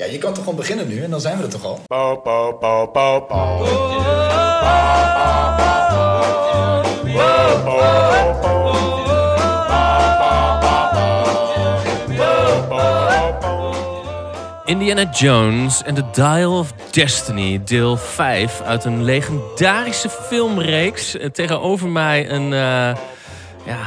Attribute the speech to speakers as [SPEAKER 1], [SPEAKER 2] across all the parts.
[SPEAKER 1] Ja, je kan toch gewoon beginnen nu en dan zijn we er toch al?
[SPEAKER 2] Indiana Jones and the Dial of Destiny, deel 5 uit een legendarische filmreeks. Eh, Tegenover mij een eh, ja,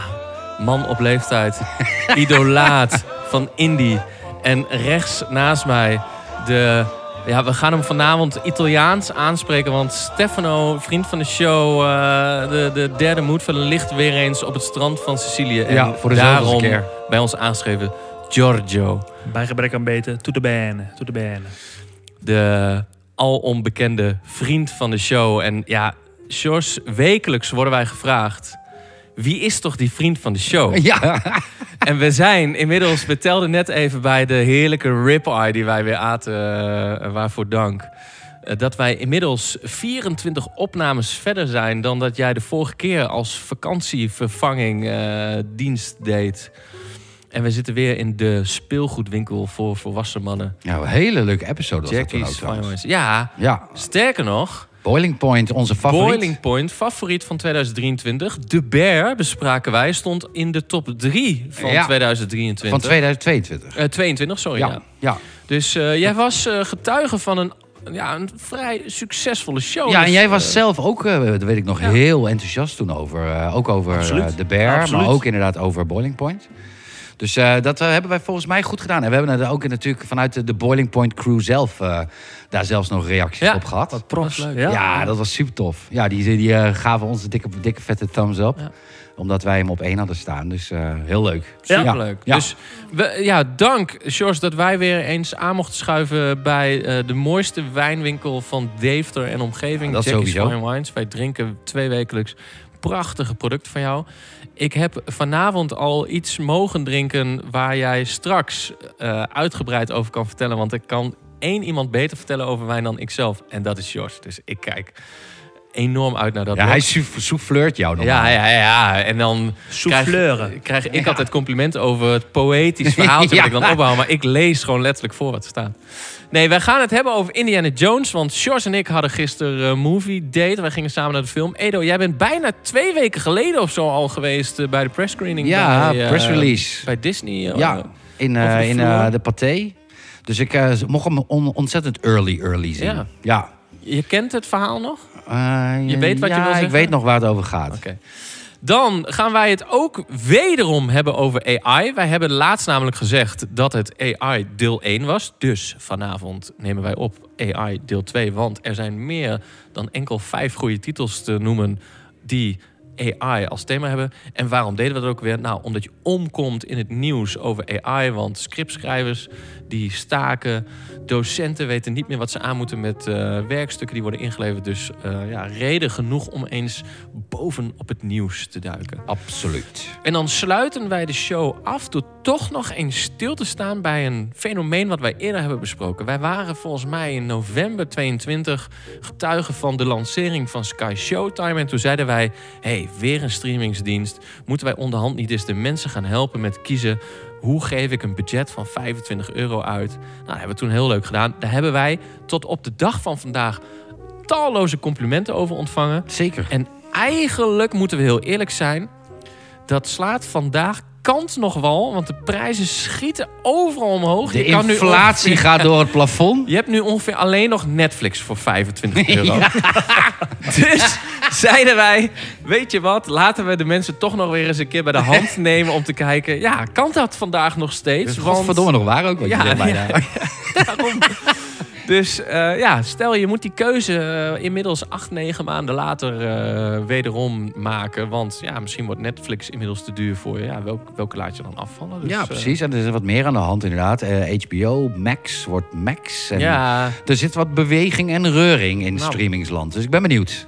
[SPEAKER 2] man op leeftijd, idolaat van Indy. En rechts naast mij de... Ja, we gaan hem vanavond Italiaans aanspreken, want Stefano, vriend van de show, eh, de, de derde moed van ligt weer eens op het strand van Sicilië. En
[SPEAKER 3] Ja, voor de zoveelste
[SPEAKER 2] daarom
[SPEAKER 3] keer.
[SPEAKER 2] bij ons aangeschreven Giorgio.
[SPEAKER 4] Bij gebrek aan beter, to the bene, to the bene.
[SPEAKER 2] de al onbekende vriend van de show. En ja, Sjors, wekelijks worden wij gevraagd... wie is toch die vriend van de show?
[SPEAKER 3] Ja,
[SPEAKER 2] En we zijn inmiddels... we telden net even bij de heerlijke ribeye die wij weer aten... eh, waarvoor dank... eh, dat wij inmiddels 24 opnames verder zijn... dan dat jij de vorige keer als vakantievervanging eh, dienst deed. En we zitten weer in de speelgoedwinkel voor volwassen mannen.
[SPEAKER 3] ja een hele leuke episode was dat ook
[SPEAKER 2] Jackie's. Fine Wines. Ja,
[SPEAKER 3] Ja,
[SPEAKER 2] sterker nog...
[SPEAKER 3] Boiling Point, onze favoriet.
[SPEAKER 2] Boiling Point, favoriet van 2023. De Bear, bespraken wij, stond in de top 3 van
[SPEAKER 3] Ja.
[SPEAKER 2] 2023.
[SPEAKER 3] Van 2022.
[SPEAKER 2] Eh, 22, sorry. Ja.
[SPEAKER 3] Ja, ja.
[SPEAKER 2] Dus eh, jij was eh, getuige van een, ja, een vrij succesvolle show.
[SPEAKER 3] Ja, en
[SPEAKER 2] Dus,
[SPEAKER 3] jij was
[SPEAKER 2] eh,
[SPEAKER 3] zelf ook, eh, dat weet ik nog,
[SPEAKER 2] ja.
[SPEAKER 3] heel enthousiast toen over. eh, ook over eh, de Bear,
[SPEAKER 4] Absoluut.
[SPEAKER 3] maar ook inderdaad over Boiling Point. Dus eh, dat eh, hebben wij volgens mij goed gedaan. En we hebben er ook natuurlijk vanuit de, de Boiling Point crew zelf... eh, daar zelfs nog reacties
[SPEAKER 2] Ja,
[SPEAKER 3] op gehad.
[SPEAKER 2] Wat profs. leuk.
[SPEAKER 3] Ja, dat was super tof. Ja, die, die gaven ons een dikke, dikke vette thumbs up.
[SPEAKER 2] Ja.
[SPEAKER 3] Omdat wij hem op één hadden staan. Dus eh, heel leuk.
[SPEAKER 2] Superleuk.
[SPEAKER 3] Ja.
[SPEAKER 2] Dus we, ja, dank, George, dat wij weer eens aan mochten schuiven bij eh, de mooiste wijnwinkel van Deventer en omgeving.
[SPEAKER 3] Ja, dat
[SPEAKER 2] Jackie's
[SPEAKER 3] sowieso.
[SPEAKER 2] Fine Wines. Wij drinken twee wekelijks prachtige producten van jou. Ik heb vanavond al iets mogen drinken waar jij straks eh, uitgebreid over kan vertellen. Want ik kan één iemand beter vertellen over wijn dan ikzelf. En dat is George. Dus ik kijk enorm uit naar dat.
[SPEAKER 3] Ja, hij
[SPEAKER 2] blog.
[SPEAKER 3] souffleurt jou nog.
[SPEAKER 2] ja, ja, ja. En dan
[SPEAKER 4] Souffleuren.
[SPEAKER 2] Krijg, krijg ik altijd complimenten over het poëtisch verhaaltje
[SPEAKER 3] Ja.
[SPEAKER 2] dat ik dan opbouw. Maar ik lees gewoon letterlijk voor wat er staat. Nee, wij gaan het hebben over Indiana Jones. Want George en ik hadden gisteren een movie date. Wij gingen samen naar de film. Edo, jij bent bijna twee weken geleden of zo al geweest eh, bij de press screening.
[SPEAKER 3] Ja,
[SPEAKER 2] bij, eh,
[SPEAKER 3] press release.
[SPEAKER 2] Bij Disney. eh,
[SPEAKER 3] Ja, in, eh,
[SPEAKER 2] de
[SPEAKER 3] in eh, de paté. Dus ik eh, mocht hem on- ontzettend early, early zien.
[SPEAKER 2] Ja.
[SPEAKER 3] ja.
[SPEAKER 2] Je kent het verhaal nog?
[SPEAKER 3] Eh,
[SPEAKER 2] Je weet wat je wil
[SPEAKER 3] ik weet nog waar het over gaat.
[SPEAKER 2] Oké. Dan gaan wij het ook wederom hebben over AI. Wij hebben laatst namelijk gezegd dat het AI deel 1 was. Dus vanavond nemen wij op AI deel 2. Want er zijn meer dan enkel vijf goede titels te noemen die AI als thema hebben. En waarom deden we dat ook weer? Nou, omdat je omkomt in het nieuws over AI. Want scriptschrijvers die staken. Docenten weten niet meer wat ze aan moeten met eh, werkstukken die worden ingeleverd. Dus eh, ja, reden genoeg om eens boven op het nieuws te duiken.
[SPEAKER 3] Absoluut.
[SPEAKER 2] En dan sluiten wij de show af door toch nog eens stil te staan bij een fenomeen wat wij eerder hebben besproken. Wij waren volgens mij in november 22 getuigen van de lancering van Sky Showtime. En toen zeiden wij, hey, weer een streamingsdienst. Moeten wij onderhand niet eens de mensen gaan helpen met kiezen... hoe geef ik een budget van 25 euro uit? Nou, dat hebben we toen heel leuk gedaan. Daar hebben wij tot op de dag van vandaag talloze complimenten over ontvangen.
[SPEAKER 3] Zeker.
[SPEAKER 2] En eigenlijk moeten we heel eerlijk zijn. Dat slaat vandaag kant nog wel. Want de prijzen schieten overal omhoog.
[SPEAKER 3] De
[SPEAKER 2] Je kan nu
[SPEAKER 3] inflatie
[SPEAKER 2] ongeveer-
[SPEAKER 3] gaat door het plafond.
[SPEAKER 2] Je hebt nu ongeveer alleen nog Netflix voor 25 euro. dus zeiden wij, weet je wat, laten we de mensen toch nog weer eens een keer bij de hand nemen om te kijken, ja, kan dat vandaag nog steeds?
[SPEAKER 3] Dus godverdomme nog waar ook. Wat je
[SPEAKER 2] Ja,
[SPEAKER 3] zegt bijna.
[SPEAKER 2] ja, Daarom. Dus eh, ja, stel je moet die keuze eh, inmiddels acht, negen maanden later eh, wederom maken. Want ja, misschien wordt Netflix inmiddels te duur voor je. Ja, welk, welke laat je dan afvallen? Dus,
[SPEAKER 3] ja, precies. En er is wat meer aan de hand inderdaad. HBO, Max wordt Max. En
[SPEAKER 2] ja,
[SPEAKER 3] Er zit wat beweging en reuring in
[SPEAKER 2] Nou.
[SPEAKER 3] streamingsland. Dus ik ben benieuwd.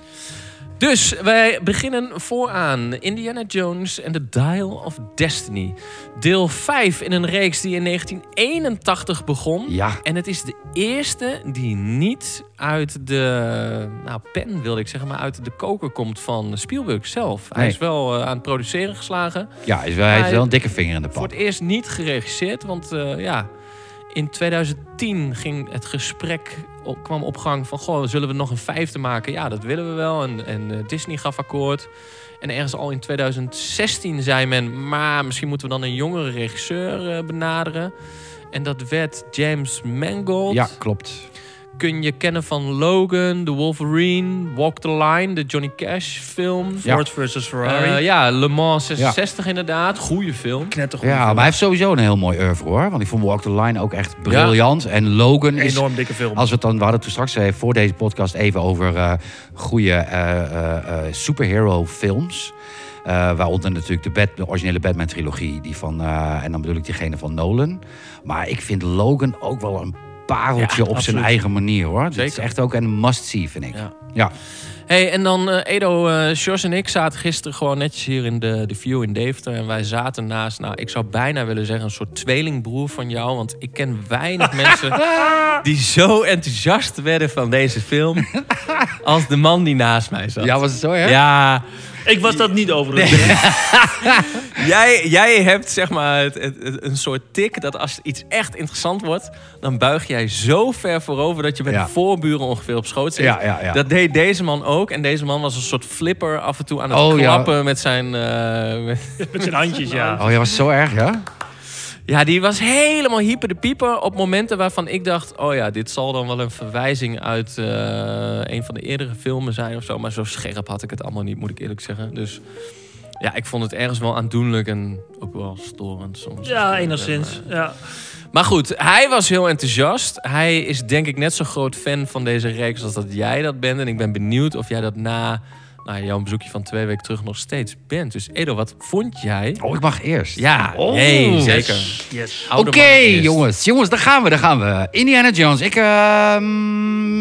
[SPEAKER 2] Dus wij beginnen vooraan. Indiana Jones en the Dial of Destiny. Deel 5 in een reeks die in 1981 begon.
[SPEAKER 3] Ja.
[SPEAKER 2] En het is de eerste die niet uit de nou, pen, wilde ik zeggen, maar uit de koker komt van Spielberg zelf. Hij
[SPEAKER 3] Nee.
[SPEAKER 2] is wel eh, aan het produceren geslagen.
[SPEAKER 3] Ja, is wel, hij heeft
[SPEAKER 2] Hij-
[SPEAKER 3] wel een dikke vinger in de
[SPEAKER 2] Voor
[SPEAKER 3] pap.
[SPEAKER 2] het eerst niet geregisseerd, want eh, ja, in 2010 ging het gesprek kwam op gang van... Goh, zullen we nog een vijfde maken? Ja, dat willen we wel. En, en eh, Disney gaf akkoord. En ergens al in 2016 zei men... maar misschien moeten we dan een jongere regisseur eh, benaderen. En dat werd James Mangold.
[SPEAKER 3] Ja, klopt.
[SPEAKER 2] Kun je kennen van Logan, The Wolverine, Walk the Line, de Johnny Cash film.
[SPEAKER 3] Ja.
[SPEAKER 4] Ford versus Ferrari.
[SPEAKER 2] Eh, ja, Le Mans 66 inderdaad. Goeie film.
[SPEAKER 4] Knettergoed.
[SPEAKER 3] Ja, maar hij heeft sowieso een heel mooi oeuvre hoor. Want ik vond Walk the Line ook echt briljant. En Logan is...
[SPEAKER 4] Enorm dikke film.
[SPEAKER 3] Als we het dan, we hadden het toen straks eh, voor deze podcast even over eh goede eh, eh, eh, superhero films. Eh, waaronder natuurlijk de, Bat- de originele Batman trilogie. Die van, eh, en dan bedoel ik diegene van Nolan. Maar ik vind Logan ook wel een pareltje
[SPEAKER 2] Ja,
[SPEAKER 3] op zijn eigen manier hoor. Het is echt ook een must-see vind ik.
[SPEAKER 2] Ja.
[SPEAKER 3] Ja.
[SPEAKER 2] Hey, en dan eh, Edo, Sjors en ik zaten gisteren gewoon netjes hier in de, de View in Deventer. En wij zaten naast, nou, ik zou bijna willen zeggen, een soort tweelingbroer van jou. Want ik ken weinig mensen die zo enthousiast werden van deze film. als de man die naast mij zat.
[SPEAKER 3] was het zo hè?
[SPEAKER 2] Ja,
[SPEAKER 4] Ik was dat niet overigens.
[SPEAKER 2] jij, jij hebt zeg maar het, het- het- een soort tik dat als iets echt interessant wordt, dan buig jij zo ver voorover dat je met
[SPEAKER 3] Ja.
[SPEAKER 2] de voorburen ongeveer op schoot zit.
[SPEAKER 3] Ja, ja, ja.
[SPEAKER 2] Dat deed deze man ook. En deze man was een soort flipper af en toe aan het
[SPEAKER 3] Oh, ja.
[SPEAKER 2] klappen met zijn. eh, met-
[SPEAKER 4] Met zijn handjes, ja.
[SPEAKER 3] Oh, ja, was zo erg ja?
[SPEAKER 2] Ja, die was helemaal hyper de pieper op momenten waarvan ik dacht: oh ja, dit zal dan wel een verwijzing uit eh, een van de eerdere filmen zijn of zo. Maar zo scherp had ik het allemaal niet, moet ik eerlijk zeggen. Dus ja, ik vond het ergens wel aandoenlijk en ook wel storend soms.
[SPEAKER 4] Ja, enigszins. Ja.
[SPEAKER 2] Maar goed, hij was heel enthousiast. Hij is denk ik net zo groot fan van deze reeks als dat jij dat bent. En ik ben benieuwd of jij dat na nou, jouw bezoekje van twee weken terug nog steeds bent. Dus Edo, wat vond jij?
[SPEAKER 3] Oh, ik mag eerst.
[SPEAKER 2] Ja,
[SPEAKER 4] Oh,
[SPEAKER 2] nee, zeker.
[SPEAKER 4] Yes.
[SPEAKER 3] Oké, jongens. Jongens, daar gaan we, daar gaan we. Indiana Jones. Ik ehm,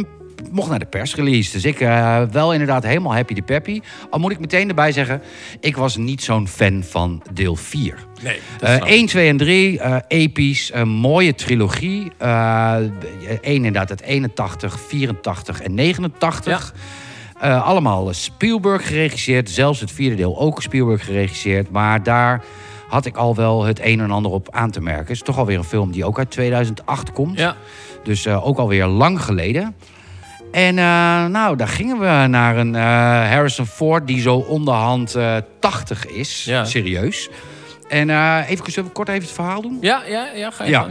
[SPEAKER 3] mocht naar de persrelease. Dus ik eh, wel inderdaad helemaal happy de peppy. Al moet ik meteen erbij zeggen... ik was niet zo'n fan van deel 4.
[SPEAKER 2] Nee,
[SPEAKER 3] Eh
[SPEAKER 2] ik.
[SPEAKER 3] 1, 2 en 3, eh, episch, een mooie trilogie. Eh Eén inderdaad uit 81, 84 en 89. Eh, allemaal Spielberg geregisseerd. Zelfs het vierde deel ook Spielberg geregisseerd. Maar daar had ik al wel het een en ander op aan te merken. Het is toch alweer een film die ook uit 2008 komt.
[SPEAKER 2] Ja,
[SPEAKER 3] Dus eh, ook alweer lang geleden. En eh, nou, daar gingen we naar een Harrison Ford die zo onderhand eh 80 is.
[SPEAKER 2] Ja.
[SPEAKER 3] Serieus. En even, zullen we kort even het verhaal doen?
[SPEAKER 2] ja, ja, ja ga je
[SPEAKER 3] Ja,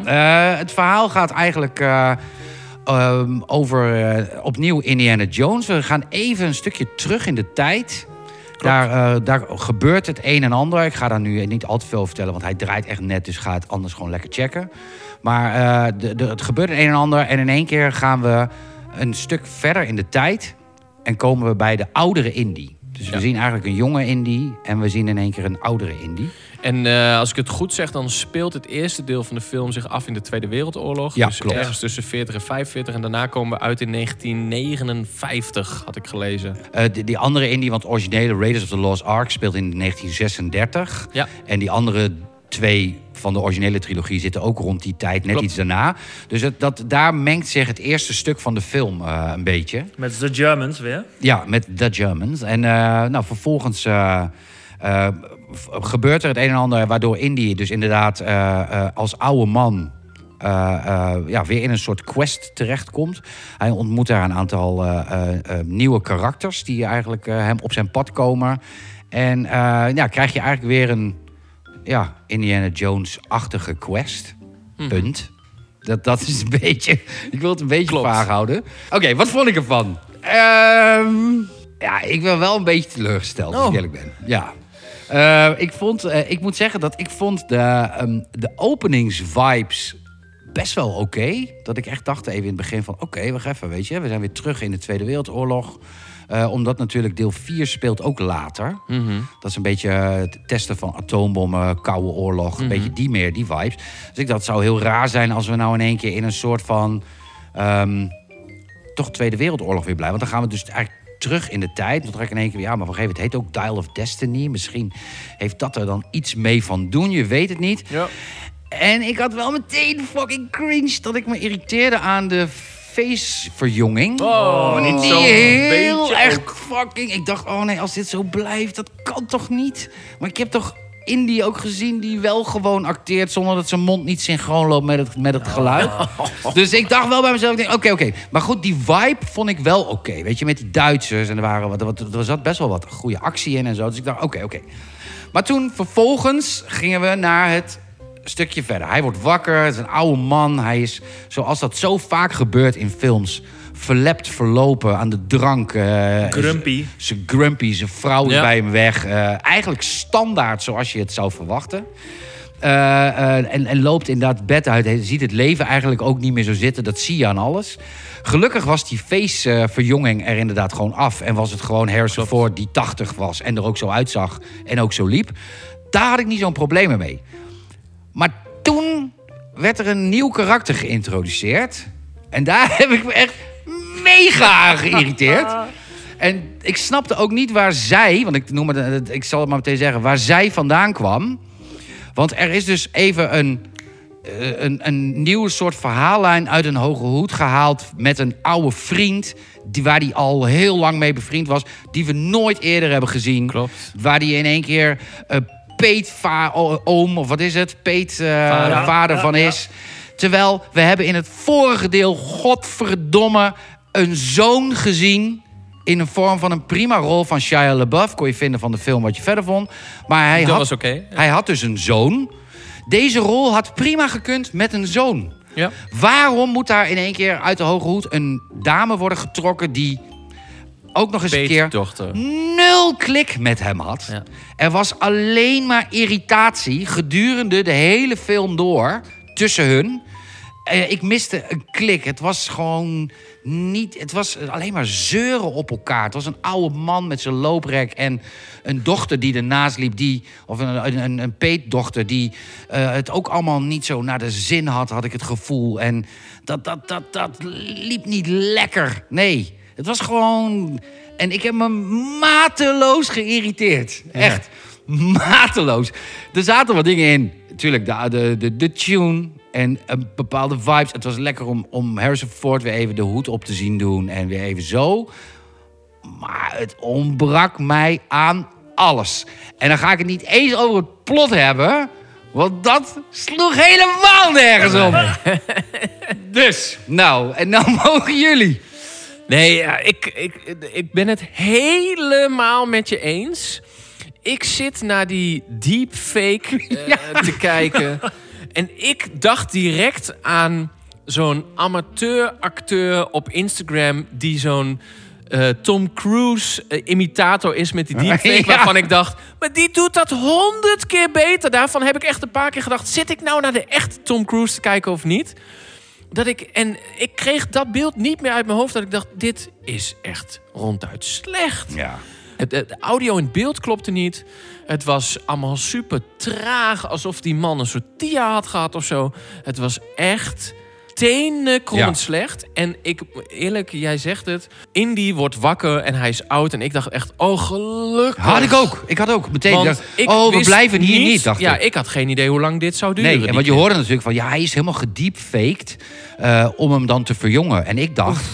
[SPEAKER 3] het verhaal gaat eigenlijk eh, ehm, over eh, opnieuw Indiana Jones. We gaan even een stukje terug in de tijd. Daar, eh, daar gebeurt het een en ander. Ik ga daar nu niet al te veel over vertellen, want hij draait echt net. Dus ga het anders gewoon lekker checken. Maar eh, de, de, het gebeurt het een en ander. En in één keer gaan we een stuk verder in de tijd. En komen we bij de oudere Indy. Dus we zien eigenlijk een jonge Indy. En we zien in één keer een oudere Indy.
[SPEAKER 2] En eh, als ik het goed zeg, dan speelt het eerste deel van de film zich af in de Tweede Wereldoorlog.
[SPEAKER 3] Ja,
[SPEAKER 2] dus
[SPEAKER 3] klopt.
[SPEAKER 2] ergens tussen 40 en 45. En daarna komen we uit in 1959, had ik gelezen.
[SPEAKER 3] Eh, die, die andere Indie, want originele Raiders of the Lost Ark speelt in 1936.
[SPEAKER 2] Ja.
[SPEAKER 3] En die andere twee van de originele trilogie zitten ook rond die tijd, net
[SPEAKER 2] Klopt.
[SPEAKER 3] iets daarna. Dus het, dat, daar mengt zich het eerste stuk van de film eh, een beetje.
[SPEAKER 4] Met de Germans weer.
[SPEAKER 3] Ja, met The Germans. En eh, nou, vervolgens eh, eh, gebeurt er het een en ander... waardoor Indy dus inderdaad eh, eh, als oude man... ja, weer in een soort quest terechtkomt. Hij ontmoet daar een aantal nieuwe karakters... die eigenlijk hem op zijn pad komen. En ja, krijg je eigenlijk weer een ja, Indiana Jones-achtige quest. Punt. Dat, dat is een beetje... Ik wil het een beetje
[SPEAKER 2] Klopt.
[SPEAKER 3] vaag houden. Oké, wat vond ik ervan? Ehm, ja, ik ben wel een beetje teleurgesteld, als ik
[SPEAKER 2] Oh.
[SPEAKER 3] eerlijk ben. Ja. Eh, ik, vond, eh, ik moet zeggen dat ik vond de, ehm, de openingsvibes best wel oké. Dat ik echt dacht even in het begin van... oké, wacht even, weet je. We zijn weer terug in de Tweede Wereldoorlog. Eh, omdat natuurlijk deel 4 speelt ook later.
[SPEAKER 2] Mhm.
[SPEAKER 3] Dat is een beetje het testen van atoombommen, koude oorlog. Een beetje die meer, die vibes. Dus ik dacht, het zou heel raar zijn als we nou in één keer in een soort van... ehm, toch Tweede Wereldoorlog weer blijven. Want dan gaan we dus eigenlijk terug in de tijd. Dan dacht ik in één keer, ja, maar wacht even, het heet ook Dial of Destiny. Misschien heeft dat er dan iets mee van doen. Je weet het niet.
[SPEAKER 2] Ja.
[SPEAKER 3] En ik had wel meteen fucking cringe dat ik me irriteerde aan de faceverjonging.
[SPEAKER 2] Oh,
[SPEAKER 4] niet
[SPEAKER 3] Die
[SPEAKER 4] zo
[SPEAKER 3] heel erg
[SPEAKER 4] ook.
[SPEAKER 3] fucking... Ik dacht, oh nee, als dit zo blijft, dat kan toch niet? Maar ik heb toch Indy ook gezien die wel gewoon acteert zonder dat zijn mond niet synchroon loopt met het, met het geluid. Dus ik dacht wel bij mezelf, oké, oké. Maar goed, die vibe vond ik wel oké. Weet je, met die Duitsers en er, waren wat, wat, er zat best wel wat goede actie in en zo. Dus ik dacht, oké, oké. Maar toen vervolgens gingen we naar het stukje verder. Hij wordt wakker, het is een oude man. Hij is, zoals dat zo vaak gebeurt in films, verlept verlopen aan de drank. eh,
[SPEAKER 4] Grumpy.
[SPEAKER 3] Zijn grumpy, zijn vrouw is
[SPEAKER 2] Ja.
[SPEAKER 3] bij hem weg. Eh, eigenlijk standaard zoals je het zou verwachten. Eh, en, en loopt inderdaad bed uit. Hij ziet het leven eigenlijk ook niet meer zo zitten. Dat zie je aan alles. Gelukkig was die feestverjonging er inderdaad gewoon af. En was het gewoon Harrison Ford die 80 was. En er ook zo uitzag. En ook zo liep. Daar had ik niet zo'n probleem mee. Maar toen werd er een nieuw karakter geïntroduceerd. En daar heb ik me echt mega geïrriteerd. En ik snapte ook niet waar zij, want ik, noem het, ik zal het maar meteen zeggen, waar zij vandaan kwam. Want er is dus even een, eh, een, een nieuwe soort verhaallijn uit een hoge hoed gehaald met een oude vriend. Die, waar die al heel lang mee bevriend was. Die we nooit eerder hebben gezien.
[SPEAKER 2] Klopt.
[SPEAKER 3] Waar die in één keer eh peetoom, of wat is het? Peet eh,
[SPEAKER 2] Vader.
[SPEAKER 3] vader, van is. Terwijl we hebben in het vorige deel, godverdomme, een zoon gezien. In de vorm van een prima rol van Shia LaBeouf. Kon je vinden van de film wat je verder vond. Maar hij
[SPEAKER 2] Dat
[SPEAKER 3] had,
[SPEAKER 2] was
[SPEAKER 3] hij had dus een zoon. Deze rol had prima gekund met een zoon.
[SPEAKER 2] Ja.
[SPEAKER 3] Waarom moet daar in één keer uit de hoge hoed een dame worden getrokken die ook nog eens een keer nul klik met hem had.
[SPEAKER 2] Ja.
[SPEAKER 3] Er was alleen maar irritatie gedurende de hele film door tussen hun. Eh, ik miste een klik. Het was gewoon niet. Het was alleen maar zeuren op elkaar. Het was een oude man met zijn looprek en een dochter die ernaast liep, die of een, een, een peetdochter die eh, het ook allemaal niet zo naar de zin had, had ik het gevoel. En dat, dat, dat, dat liep niet lekker. Nee, het was gewoon. En ik heb me mateloos geïrriteerd. Echt. Mateloos. Er zaten wat dingen in. Tuurlijk, de, de, de, de tune en een bepaalde vibes. Het was lekker om, om Harrison Ford weer even de hoed op te zien doen. En weer even zo. Maar het ontbrak mij aan alles. En dan ga ik het niet eens over het plot hebben. Want dat sloeg helemaal nergens op. Dus, nou, en nou mogen jullie.
[SPEAKER 2] Nee, ja, ik, ik, ik ben het helemaal met je eens. Ik zit naar die deepfake eh, te kijken. En ik dacht direct aan zo'n amateuracteur op Instagram... die zo'n eh, Tom Cruise eh, imitator is met die deepfake...
[SPEAKER 3] Ja.
[SPEAKER 2] waarvan ik dacht, maar die doet dat honderd keer beter. Daarvan heb ik echt een paar keer gedacht... zit ik nou naar de echte Tom Cruise te kijken of niet? Dat ik, en ik kreeg dat beeld niet meer uit mijn hoofd. Dat ik dacht, dit is echt ronduit slecht.
[SPEAKER 3] Ja.
[SPEAKER 2] Het, audio en beeld klopte niet. Het was allemaal super traag. Alsof die man een soort tia had gehad of zo. Het was echt tenenkrommend
[SPEAKER 3] Ja.
[SPEAKER 2] slecht. En ik, eerlijk, jij zegt het. Indy wordt wakker en hij is oud. En ik dacht echt, oh gelukkig.
[SPEAKER 3] Had ik ook. Ik had ook meteen oh, we blijven hier niet, dacht
[SPEAKER 2] ja,
[SPEAKER 3] ik.
[SPEAKER 2] ik had geen idee hoe lang dit zou duren.
[SPEAKER 3] Nee, en want je hoorde natuurlijk van... ja, hij is helemaal gediepfaked eh, om hem dan te verjongen. En ik dacht,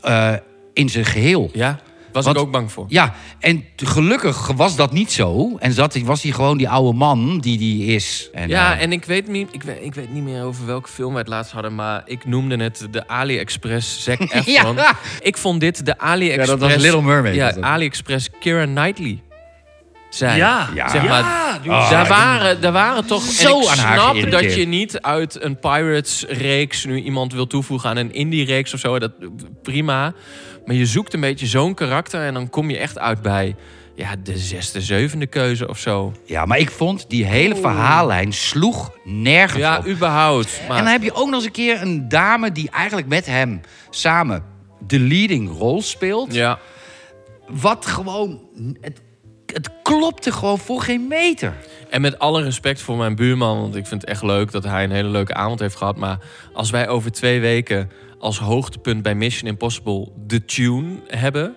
[SPEAKER 3] eh, in zijn geheel.
[SPEAKER 2] Ja, was
[SPEAKER 3] Want-
[SPEAKER 2] ik ook bang voor.
[SPEAKER 3] Ja, en gelukkig was dat niet zo. En zat, was hij gewoon die oude man die die is. En,
[SPEAKER 2] Ja,
[SPEAKER 3] eh,
[SPEAKER 2] en ik weet, niet, ik, weet, ik weet niet meer over welke film we het laatst hadden, maar ik noemde het de AliExpress Zac Efron.
[SPEAKER 3] Ja.
[SPEAKER 2] Ik vond dit de AliExpress...
[SPEAKER 3] Ja, dat was Little Mermaid,
[SPEAKER 2] Ja. AliExpress Keira Knightley. Zij.
[SPEAKER 4] Ja.
[SPEAKER 3] Ja.
[SPEAKER 2] Zeg maar,
[SPEAKER 3] Ah,
[SPEAKER 2] daar, waren, daar waren toch...
[SPEAKER 3] zo
[SPEAKER 2] en ik
[SPEAKER 3] aan haar
[SPEAKER 2] snap dat je niet uit een Pirates-reeks nu iemand wil toevoegen aan een indie-reeks of zo. Dat, prima. Maar je zoekt een beetje zo'n karakter en dan kom je echt uit bij... Ja, de zesde, zevende keuze of zo.
[SPEAKER 3] ja, maar ik vond die hele verhaallijn sloeg nergens
[SPEAKER 2] Ja,
[SPEAKER 3] op.
[SPEAKER 2] überhaupt. Maar,
[SPEAKER 3] En dan heb je ook nog eens een keer een dame die eigenlijk met hem samen de leading rol speelt.
[SPEAKER 2] ja.
[SPEAKER 3] Wat gewoon. Het, het klopte gewoon voor geen meter.
[SPEAKER 2] En met alle respect voor mijn buurman, want ik vind het echt leuk dat hij een hele leuke avond heeft gehad. Maar als wij over twee weken als hoogtepunt bij Mission Impossible de tune hebben.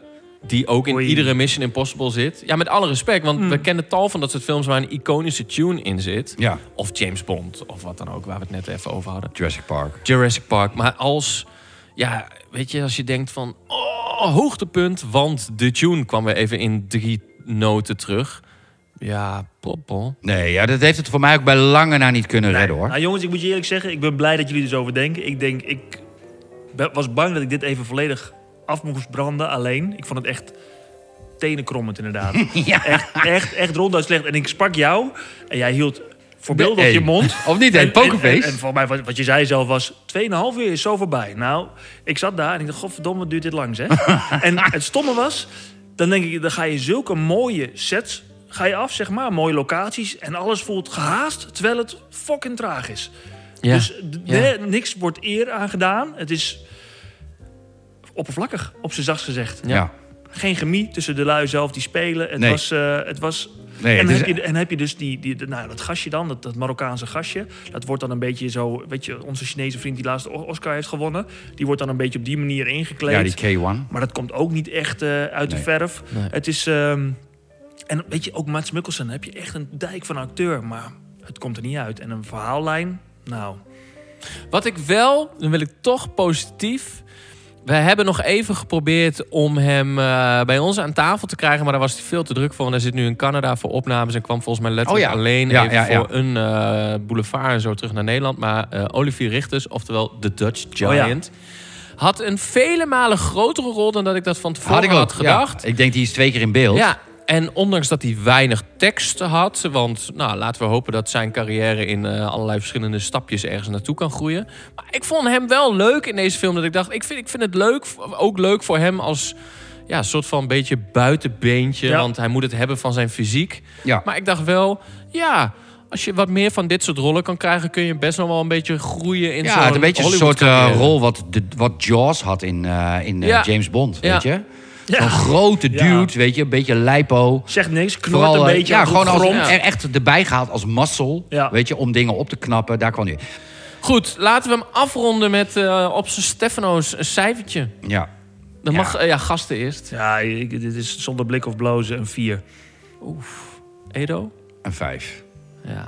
[SPEAKER 2] Die ook in
[SPEAKER 4] Oei.
[SPEAKER 2] iedere Mission Impossible zit. Ja, met alle respect, want we kennen tal van dat soort films waar een iconische tune in zit.
[SPEAKER 3] Ja.
[SPEAKER 2] Of James Bond, of wat dan ook, waar we het net even over hadden.
[SPEAKER 3] Jurassic Park.
[SPEAKER 2] Jurassic Park. Maar als, ja, weet je, als je denkt van, oh, hoogtepunt, want de tune kwam weer even in drie noten terug. Ja, poppel.
[SPEAKER 3] Nee, ja, dat heeft het voor mij ook bij lange na niet kunnen
[SPEAKER 4] Nee.
[SPEAKER 3] redden hoor.
[SPEAKER 4] Nou jongens, ik moet je eerlijk zeggen, ik ben blij dat jullie er zo over denken. Ik denk, ik was bang dat ik dit even volledig af moest branden alleen. Ik vond het echt tenenkrommend inderdaad.
[SPEAKER 3] Ja.
[SPEAKER 4] Echt, echt, echt ronduit slecht. En ik sprak jou en jij hield voorbeeldig
[SPEAKER 3] Nee.
[SPEAKER 4] je mond.
[SPEAKER 3] Of niet, hè?
[SPEAKER 4] En, en,
[SPEAKER 3] Pokerface.
[SPEAKER 4] en, en volgens mij, wat, wat je zei zelf was, 2,5 uur is zo voorbij. Nou, ik zat daar en ik dacht, godverdomme, wat duurt dit lang zeg. en het stomme was, dan denk ik, dan ga je zulke mooie sets ga je af, zeg maar. Mooie locaties. En alles voelt gehaast, terwijl het fucking traag is.
[SPEAKER 2] Ja.
[SPEAKER 4] Dus d-
[SPEAKER 2] Ja.
[SPEAKER 4] nee, niks wordt eer aan gedaan. Het is oppervlakkig, op zijn zachtst gezegd.
[SPEAKER 3] ja.
[SPEAKER 4] Geen chemie tussen de lui zelf die spelen. Het
[SPEAKER 3] Nee.
[SPEAKER 4] was... eh, het was
[SPEAKER 3] Nee,
[SPEAKER 4] en,
[SPEAKER 3] het
[SPEAKER 4] dan
[SPEAKER 3] is-
[SPEAKER 4] heb je, en heb je dus die, die, nou, dat gasje dan, dat, dat Marokkaanse gasje. Dat wordt dan een beetje zo, weet je, onze Chinese vriend die laatst Oscar heeft gewonnen. Die wordt dan een beetje op die manier ingekleed.
[SPEAKER 3] ja, die K1.
[SPEAKER 4] Maar dat komt ook niet echt eh, uit de verf.
[SPEAKER 2] Nee.
[SPEAKER 4] Het is, ehm, en weet je, ook Mads Mikkelsen heb je echt een dijk van acteur. Maar het komt er niet uit. En een verhaallijn, nou...
[SPEAKER 2] Wat ik wel, dan wil ik toch positief. We hebben nog even geprobeerd om hem eh, bij ons aan tafel te krijgen. Maar daar was hij veel te druk voor. Want hij zit nu in Canada voor opnames. En kwam volgens mij letterlijk
[SPEAKER 3] Oh ja.
[SPEAKER 2] alleen
[SPEAKER 3] Ja,
[SPEAKER 2] even
[SPEAKER 3] ja,
[SPEAKER 2] voor een eh, boulevard en zo terug naar Nederland. Maar eh, Olivier Richters, oftewel de Dutch
[SPEAKER 4] Oh.
[SPEAKER 2] Giant... had een vele malen grotere rol dan dat ik dat van tevoren
[SPEAKER 3] Had
[SPEAKER 2] had,
[SPEAKER 3] ik
[SPEAKER 2] gedacht.
[SPEAKER 3] Ik denk die is twee keer in beeld.
[SPEAKER 2] Ja, en ondanks dat hij weinig tekst had... want nou, laten we hopen dat zijn carrière in eh, allerlei verschillende stapjes ergens naartoe kan groeien. Maar ik vond hem wel leuk in deze film. Dat ik dacht, ik vind, ik vind het leuk, ook leuk voor hem als... Ja, soort van beetje buitenbeentje.
[SPEAKER 4] Ja.
[SPEAKER 2] Want hij moet het hebben van zijn fysiek.
[SPEAKER 3] Ja.
[SPEAKER 2] Maar ik dacht wel, ja... Als je wat meer van dit soort rollen kan krijgen... kun je best nog wel een beetje groeien in
[SPEAKER 3] Ja,
[SPEAKER 2] zo'n
[SPEAKER 3] een beetje een soort eh, rol wat, de, wat Jaws had in, eh, in
[SPEAKER 2] Ja.
[SPEAKER 3] James Bond,
[SPEAKER 2] Ja.
[SPEAKER 3] weet je?
[SPEAKER 4] Ja.
[SPEAKER 3] Zo'n grote
[SPEAKER 4] Ja.
[SPEAKER 3] dude, weet je, een beetje lijpo.
[SPEAKER 4] Zegt niks, knort
[SPEAKER 3] Vooral,
[SPEAKER 4] een
[SPEAKER 3] eh,
[SPEAKER 4] beetje
[SPEAKER 3] ja, gewoon als, er echt erbij gehaald als muscle,
[SPEAKER 4] Ja.
[SPEAKER 3] weet je, om dingen op te knappen. Daar kwam hij.
[SPEAKER 2] Goed, laten we hem afronden met eh, op zijn Stefano's een cijfertje.
[SPEAKER 3] Ja.
[SPEAKER 2] Dan
[SPEAKER 3] Ja.
[SPEAKER 2] mag eh, ja, gasten eerst.
[SPEAKER 4] Ja, ik- dit is zonder blik of blozen een 4.
[SPEAKER 2] Edo?
[SPEAKER 3] Een vijf.
[SPEAKER 2] Ja.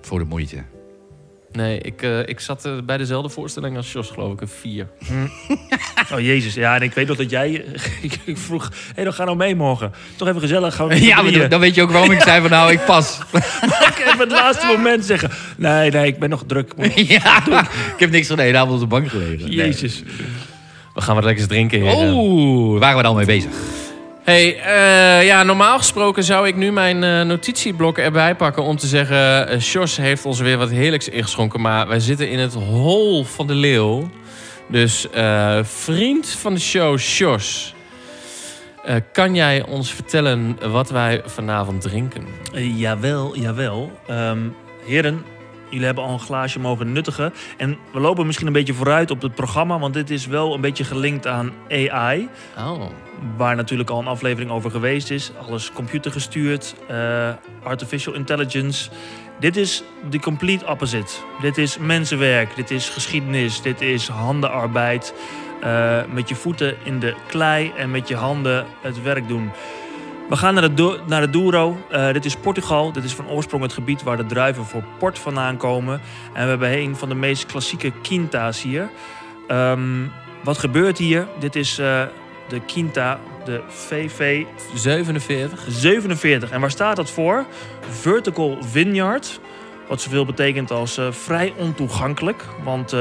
[SPEAKER 3] Voor de moeite.
[SPEAKER 2] Nee, ik, eh, ik zat eh, bij dezelfde voorstelling als Jos, geloof ik. Een vier.
[SPEAKER 4] Oh jezus, ja, en ik weet nog dat jij... ik ik vroeg, hé, hey, dan ga nou mee morgen. Toch even gezellig, gaan we
[SPEAKER 3] Ja, maar dan, weet je ook waarom ik zei van nou, ik pas.
[SPEAKER 4] ik even het laatste moment zeggen. Nee, nee, ik ben nog druk.
[SPEAKER 3] ja, ik heb niks gedaan, daar op de bank gelegen. Nee.
[SPEAKER 2] Jezus. We gaan wat lekkers drinken.
[SPEAKER 3] Oeh, waar waren we dan mee bezig?
[SPEAKER 2] Hey, eh, ja, normaal gesproken zou ik nu mijn eh, notitieblok erbij pakken om te zeggen... eh Sjors heeft ons weer wat heerlijks ingeschonken, maar wij zitten in het hol van de leeuw. Dus vriend van de show, Sjors... kan jij ons vertellen wat wij vanavond drinken?
[SPEAKER 4] Jawel, jawel. Ehm, heren, jullie hebben al een glaasje mogen nuttigen. En we lopen misschien een beetje vooruit op het programma... want dit is wel een beetje gelinkt aan AI...
[SPEAKER 2] Oh,
[SPEAKER 4] waar natuurlijk al een aflevering over geweest is. Alles computergestuurd, eh, artificial intelligence. Dit is de complete opposite. Dit is mensenwerk, dit is geschiedenis, dit is handenarbeid. Eh, met je voeten in de klei en met je handen het werk doen. We gaan naar de, Do- naar de Douro. Eh, dit is Portugal. Dit is van oorsprong het gebied waar de druiven voor port vandaan komen. En we hebben een van de meest klassieke quinta's hier. Ehm, wat gebeurt hier? Dit is eh, de quinta, de VV
[SPEAKER 2] 47.
[SPEAKER 4] 47. En waar staat dat voor? Vertical Vineyard. Wat zoveel betekent als eh, vrij ontoegankelijk. Want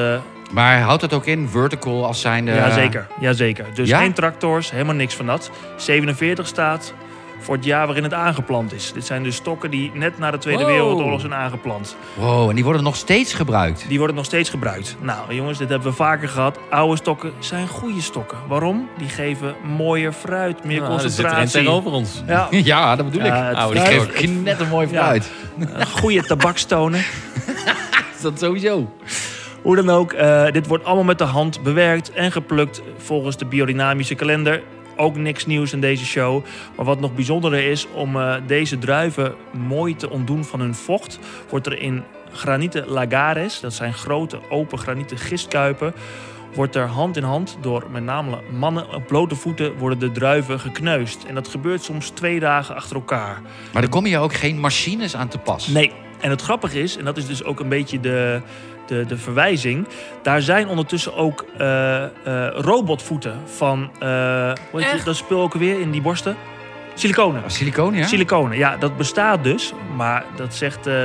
[SPEAKER 3] Maar houdt het ook in vertical als zijnde...
[SPEAKER 4] ja, zeker. ja, zeker. Dus
[SPEAKER 3] Ja?
[SPEAKER 4] geen tractors, helemaal niks van dat. 47 staat voor het jaar waarin het aangeplant is. Dit zijn dus stokken die net na de Tweede
[SPEAKER 2] Wow.
[SPEAKER 4] Wereldoorlog zijn aangeplant.
[SPEAKER 3] Wow, en die worden nog steeds gebruikt.
[SPEAKER 4] Die worden nog steeds gebruikt. Nou, jongens, dit hebben we vaker gehad. Oude stokken zijn goede stokken. Waarom? Die geven mooier fruit, meer
[SPEAKER 2] Nou, er zit er een
[SPEAKER 4] concentratie.
[SPEAKER 2] tegenover ons.
[SPEAKER 4] Ja,
[SPEAKER 3] Ja, dat bedoel
[SPEAKER 4] Ja,
[SPEAKER 3] ik. Oude, die
[SPEAKER 4] fruit-
[SPEAKER 3] geeft knettermooi
[SPEAKER 4] Ja.
[SPEAKER 3] fruit.
[SPEAKER 4] goede tabakstonen.
[SPEAKER 3] Is dat sowieso?
[SPEAKER 4] Hoe dan ook, eh, dit wordt allemaal met de hand bewerkt en geplukt volgens de biodynamische kalender. Ook niks nieuws in deze show. Maar wat nog bijzonderer is, om eh, deze druiven mooi te ontdoen van hun vocht, wordt er in granieten lagares, dat zijn grote open granieten gistkuipen, wordt er hand in hand door met name mannen op blote voeten worden de druiven gekneusd. En dat gebeurt soms twee dagen achter elkaar.
[SPEAKER 3] Maar er komen je ook geen machines aan te pas.
[SPEAKER 4] Nee. En het grappige is, en dat is dus ook een beetje de, de, de verwijzing. Daar zijn ondertussen ook eh, eh, robotvoeten van. eh hoe heet dat spul ook weer in die borsten? Siliconen.
[SPEAKER 3] Siliconen, ja?
[SPEAKER 4] Siliconen, ja, dat bestaat dus. Maar dat zegt eh,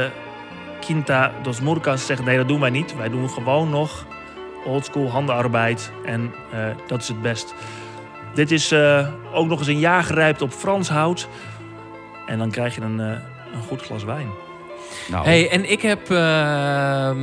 [SPEAKER 4] Quinta dos Murcas, zegt nee, dat doen wij niet. Wij doen gewoon nog oldschool handenarbeid en eh, dat is het best. Dit is eh, ook nog eens een jaar gerijpt op Frans hout. En dan krijg je een, eh, een goed glas wijn.
[SPEAKER 3] Nou,
[SPEAKER 2] Hey, en ik heb... ehm,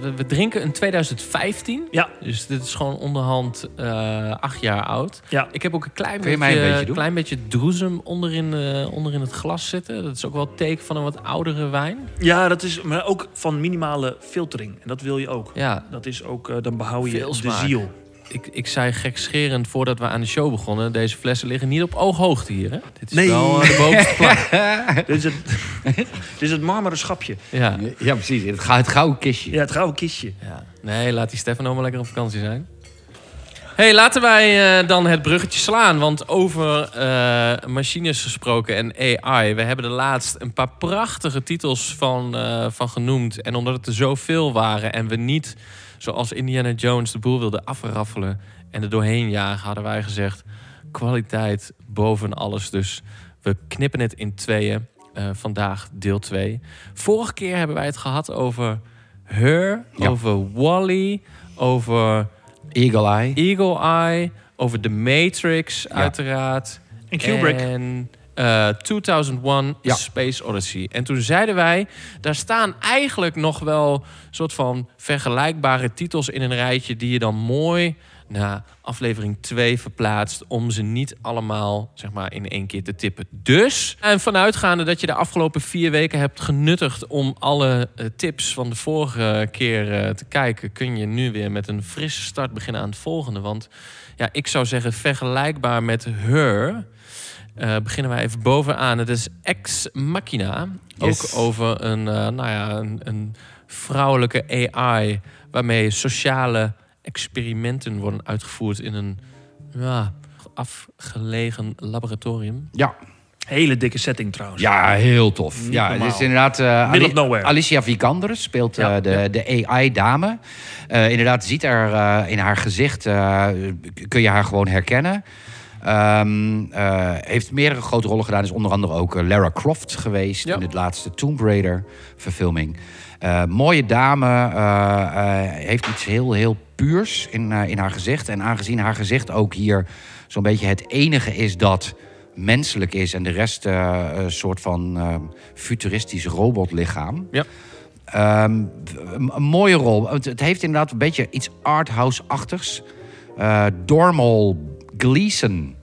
[SPEAKER 2] we, we drinken een 2015.
[SPEAKER 4] Ja.
[SPEAKER 2] Dus dit is gewoon onderhand eh, acht jaar oud.
[SPEAKER 4] Ja.
[SPEAKER 2] Ik heb ook een klein
[SPEAKER 3] Kun je
[SPEAKER 2] beetje,
[SPEAKER 3] een beetje
[SPEAKER 2] klein beetje droezem onderin, eh, onderin het glas zitten. Dat is ook wel het teken van een wat oudere wijn.
[SPEAKER 4] Ja, dat is maar ook van minimale filtering. En dat wil je ook.
[SPEAKER 2] Ja,
[SPEAKER 4] Dat is ook, eh, dan behoud je
[SPEAKER 2] Veel
[SPEAKER 4] de
[SPEAKER 2] smaak.
[SPEAKER 4] ziel.
[SPEAKER 2] Ik, ik zei gekscherend voordat we aan de show begonnen... deze flessen liggen niet op ooghoogte hier, hè? Dit is
[SPEAKER 4] Nee.
[SPEAKER 2] wel eh, de bovenste plank.
[SPEAKER 4] dit, is het, dit is het marmeren schapje.
[SPEAKER 2] Ja.
[SPEAKER 3] Ja, precies. Het, het gouden kistje.
[SPEAKER 4] Ja, het gouden kistje.
[SPEAKER 2] ja. Nee, laat die Stefano maar lekker op vakantie zijn. hey, laten wij eh, dan het bruggetje slaan. Want over eh, machines gesproken en AI. We hebben er laatst een paar prachtige titels van, eh, van genoemd. En omdat het er zoveel waren en we niet, zoals Indiana Jones, de boel wilden afraffelen en er doorheen jagen, hadden wij gezegd: kwaliteit boven alles. Dus we knippen het in tweeën. Eh, vandaag deel 2. Vorige keer hebben wij het gehad over Her,
[SPEAKER 3] Ja.
[SPEAKER 2] over Wally, over
[SPEAKER 3] Eagle Eye.
[SPEAKER 2] Eagle Eye, over The Matrix, uiteraard.
[SPEAKER 4] En Kubrick.
[SPEAKER 2] En eh, 2001
[SPEAKER 3] Ja.
[SPEAKER 2] Space Odyssey. En toen zeiden wij, daar staan eigenlijk nog wel soort van vergelijkbare titels in een rijtje die je dan mooi naar aflevering 2 verplaatst om ze niet allemaal zeg maar in één keer te tippen. Dus, en vanuitgaande dat je de afgelopen vier weken hebt genuttigd om alle eh, tips van de vorige keer eh, te kijken, kun je nu weer met een frisse start beginnen aan het volgende. Want ja, ik zou zeggen vergelijkbaar met Her. Eh, beginnen wij even bovenaan. Het is Ex Machina.
[SPEAKER 3] Yes.
[SPEAKER 2] Ook over een, eh, nou ja, een, een vrouwelijke AI... waarmee sociale experimenten worden uitgevoerd... in een ja, afgelegen laboratorium.
[SPEAKER 3] Ja.
[SPEAKER 4] Hele dikke setting trouwens.
[SPEAKER 3] ja, heel tof.
[SPEAKER 4] Niet
[SPEAKER 3] ja, het is inderdaad... eh,
[SPEAKER 4] Middle of nowhere.
[SPEAKER 3] Alicia Vikander speelt
[SPEAKER 4] Ja.
[SPEAKER 3] de, de AI-dame. Eh, inderdaad, ziet er eh, in haar gezicht... eh, kun je haar gewoon herkennen. Ehm, eh, heeft meerdere grote rollen gedaan. Is onder andere ook eh, Lara Croft geweest...
[SPEAKER 2] Ja.
[SPEAKER 3] in het laatste Tomb Raider-verfilming. Eh, mooie dame. heeft iets heel, heel puurs in, in haar gezicht. En aangezien haar gezicht ook hier zo'n beetje het enige is dat menselijk is... en de rest een soort van eh, futuristisch robotlichaam...
[SPEAKER 2] Ja.
[SPEAKER 3] Ehm, een, mooie rol. Het, het heeft inderdaad een beetje iets arthouse-achtigs. Eh Dormal Gleeson.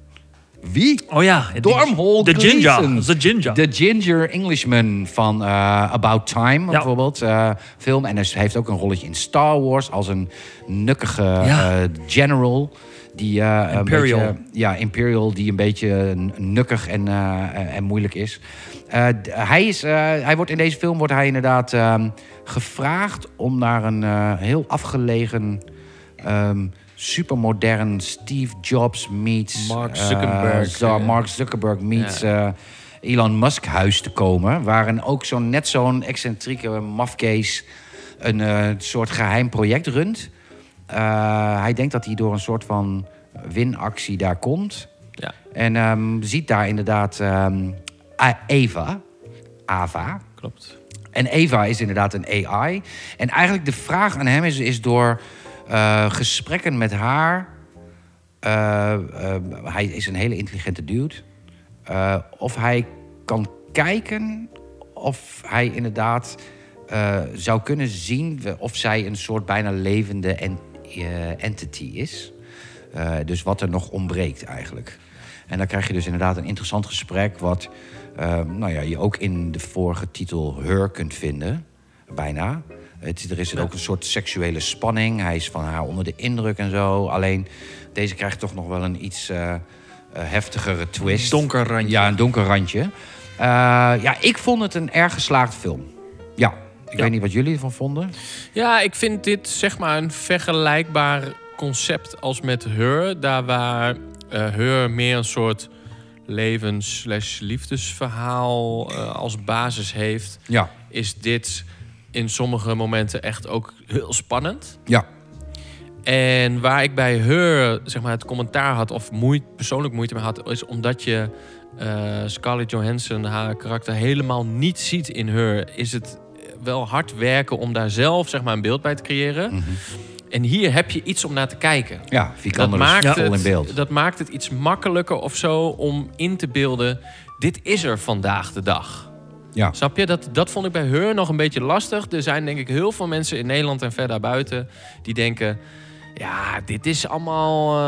[SPEAKER 3] Wie?
[SPEAKER 4] Oh ja.
[SPEAKER 3] Dormhole
[SPEAKER 4] De ginger. De ginger.
[SPEAKER 3] De Ginger Englishman van eh, About Time, bijvoorbeeld. eh, film. En hij heeft ook een rolletje in Star Wars als een nukkige
[SPEAKER 4] Ja.
[SPEAKER 3] eh, general. Die, eh, een
[SPEAKER 4] Imperial.
[SPEAKER 3] beetje- ja, Imperial, die een beetje nukkig en, eh, en moeilijk is. Eh, hij, is eh, hij wordt in deze film wordt hij inderdaad ehm, gevraagd om naar een eh, heel afgelegen, ehm, supermodern Steve Jobs meets
[SPEAKER 2] Mark
[SPEAKER 3] eh,
[SPEAKER 2] Zuckerberg.
[SPEAKER 3] Mark Zuckerberg meets eh, Elon Musk huis te komen, waar een, ook zo'n net zo'n excentrieke mafkees een eh, soort geheim project runt. Hij denkt dat hij door een soort van winactie daar komt.
[SPEAKER 2] Ja.
[SPEAKER 3] En ehm, ziet daar inderdaad ehm, Eva. Ava.
[SPEAKER 2] Klopt.
[SPEAKER 3] En Eva is inderdaad een AI. En eigenlijk de vraag aan hem is, is door eh, gesprekken met haar. eh, eh, hij is een hele intelligente dude. of hij kan kijken of hij inderdaad zou kunnen zien of zij een soort bijna levende en, entity is. Dus wat er nog ontbreekt eigenlijk. En dan krijg je dus inderdaad een interessant gesprek... wat nou ja, je ook in de vorige titel Her kunt vinden, bijna. Het, er is ook een soort seksuele spanning. Hij is van haar onder de indruk en zo. Alleen deze krijgt toch nog wel een iets eh, eh, heftigere twist.
[SPEAKER 4] Donker randje.
[SPEAKER 3] Ja, een donker randje. Eh, ja, ik vond het een erg geslaagd film. Ja, ik
[SPEAKER 4] Ja.
[SPEAKER 3] weet niet wat jullie ervan vonden.
[SPEAKER 2] Ja, ik vind dit zeg maar een vergelijkbaar concept als met Her. Daar waar eh Her meer een soort levens- slash liefdesverhaal eh, als basis heeft...
[SPEAKER 3] Ja,
[SPEAKER 2] is dit in sommige momenten echt ook heel spannend.
[SPEAKER 3] ja,
[SPEAKER 2] En waar ik bij Her zeg maar, het commentaar had, of moeite, persoonlijk moeite mee had, is omdat je eh, Scarlett Johansson, haar karakter, helemaal niet ziet in Her, is het wel hard werken om daar zelf zeg maar, een beeld bij te creëren.
[SPEAKER 3] Mhm.
[SPEAKER 2] En hier heb je iets om naar te kijken.
[SPEAKER 3] Ja, Vikander
[SPEAKER 2] Dat maakt,
[SPEAKER 3] in beeld.
[SPEAKER 2] dat maakt het iets makkelijker of zo om in te beelden. Dit is er vandaag de dag.
[SPEAKER 3] Ja.
[SPEAKER 2] Snap je? Dat, dat vond ik bij haar nog een beetje lastig. Er zijn denk ik heel veel mensen in Nederland en ver daarbuiten die denken. Ja, dit is allemaal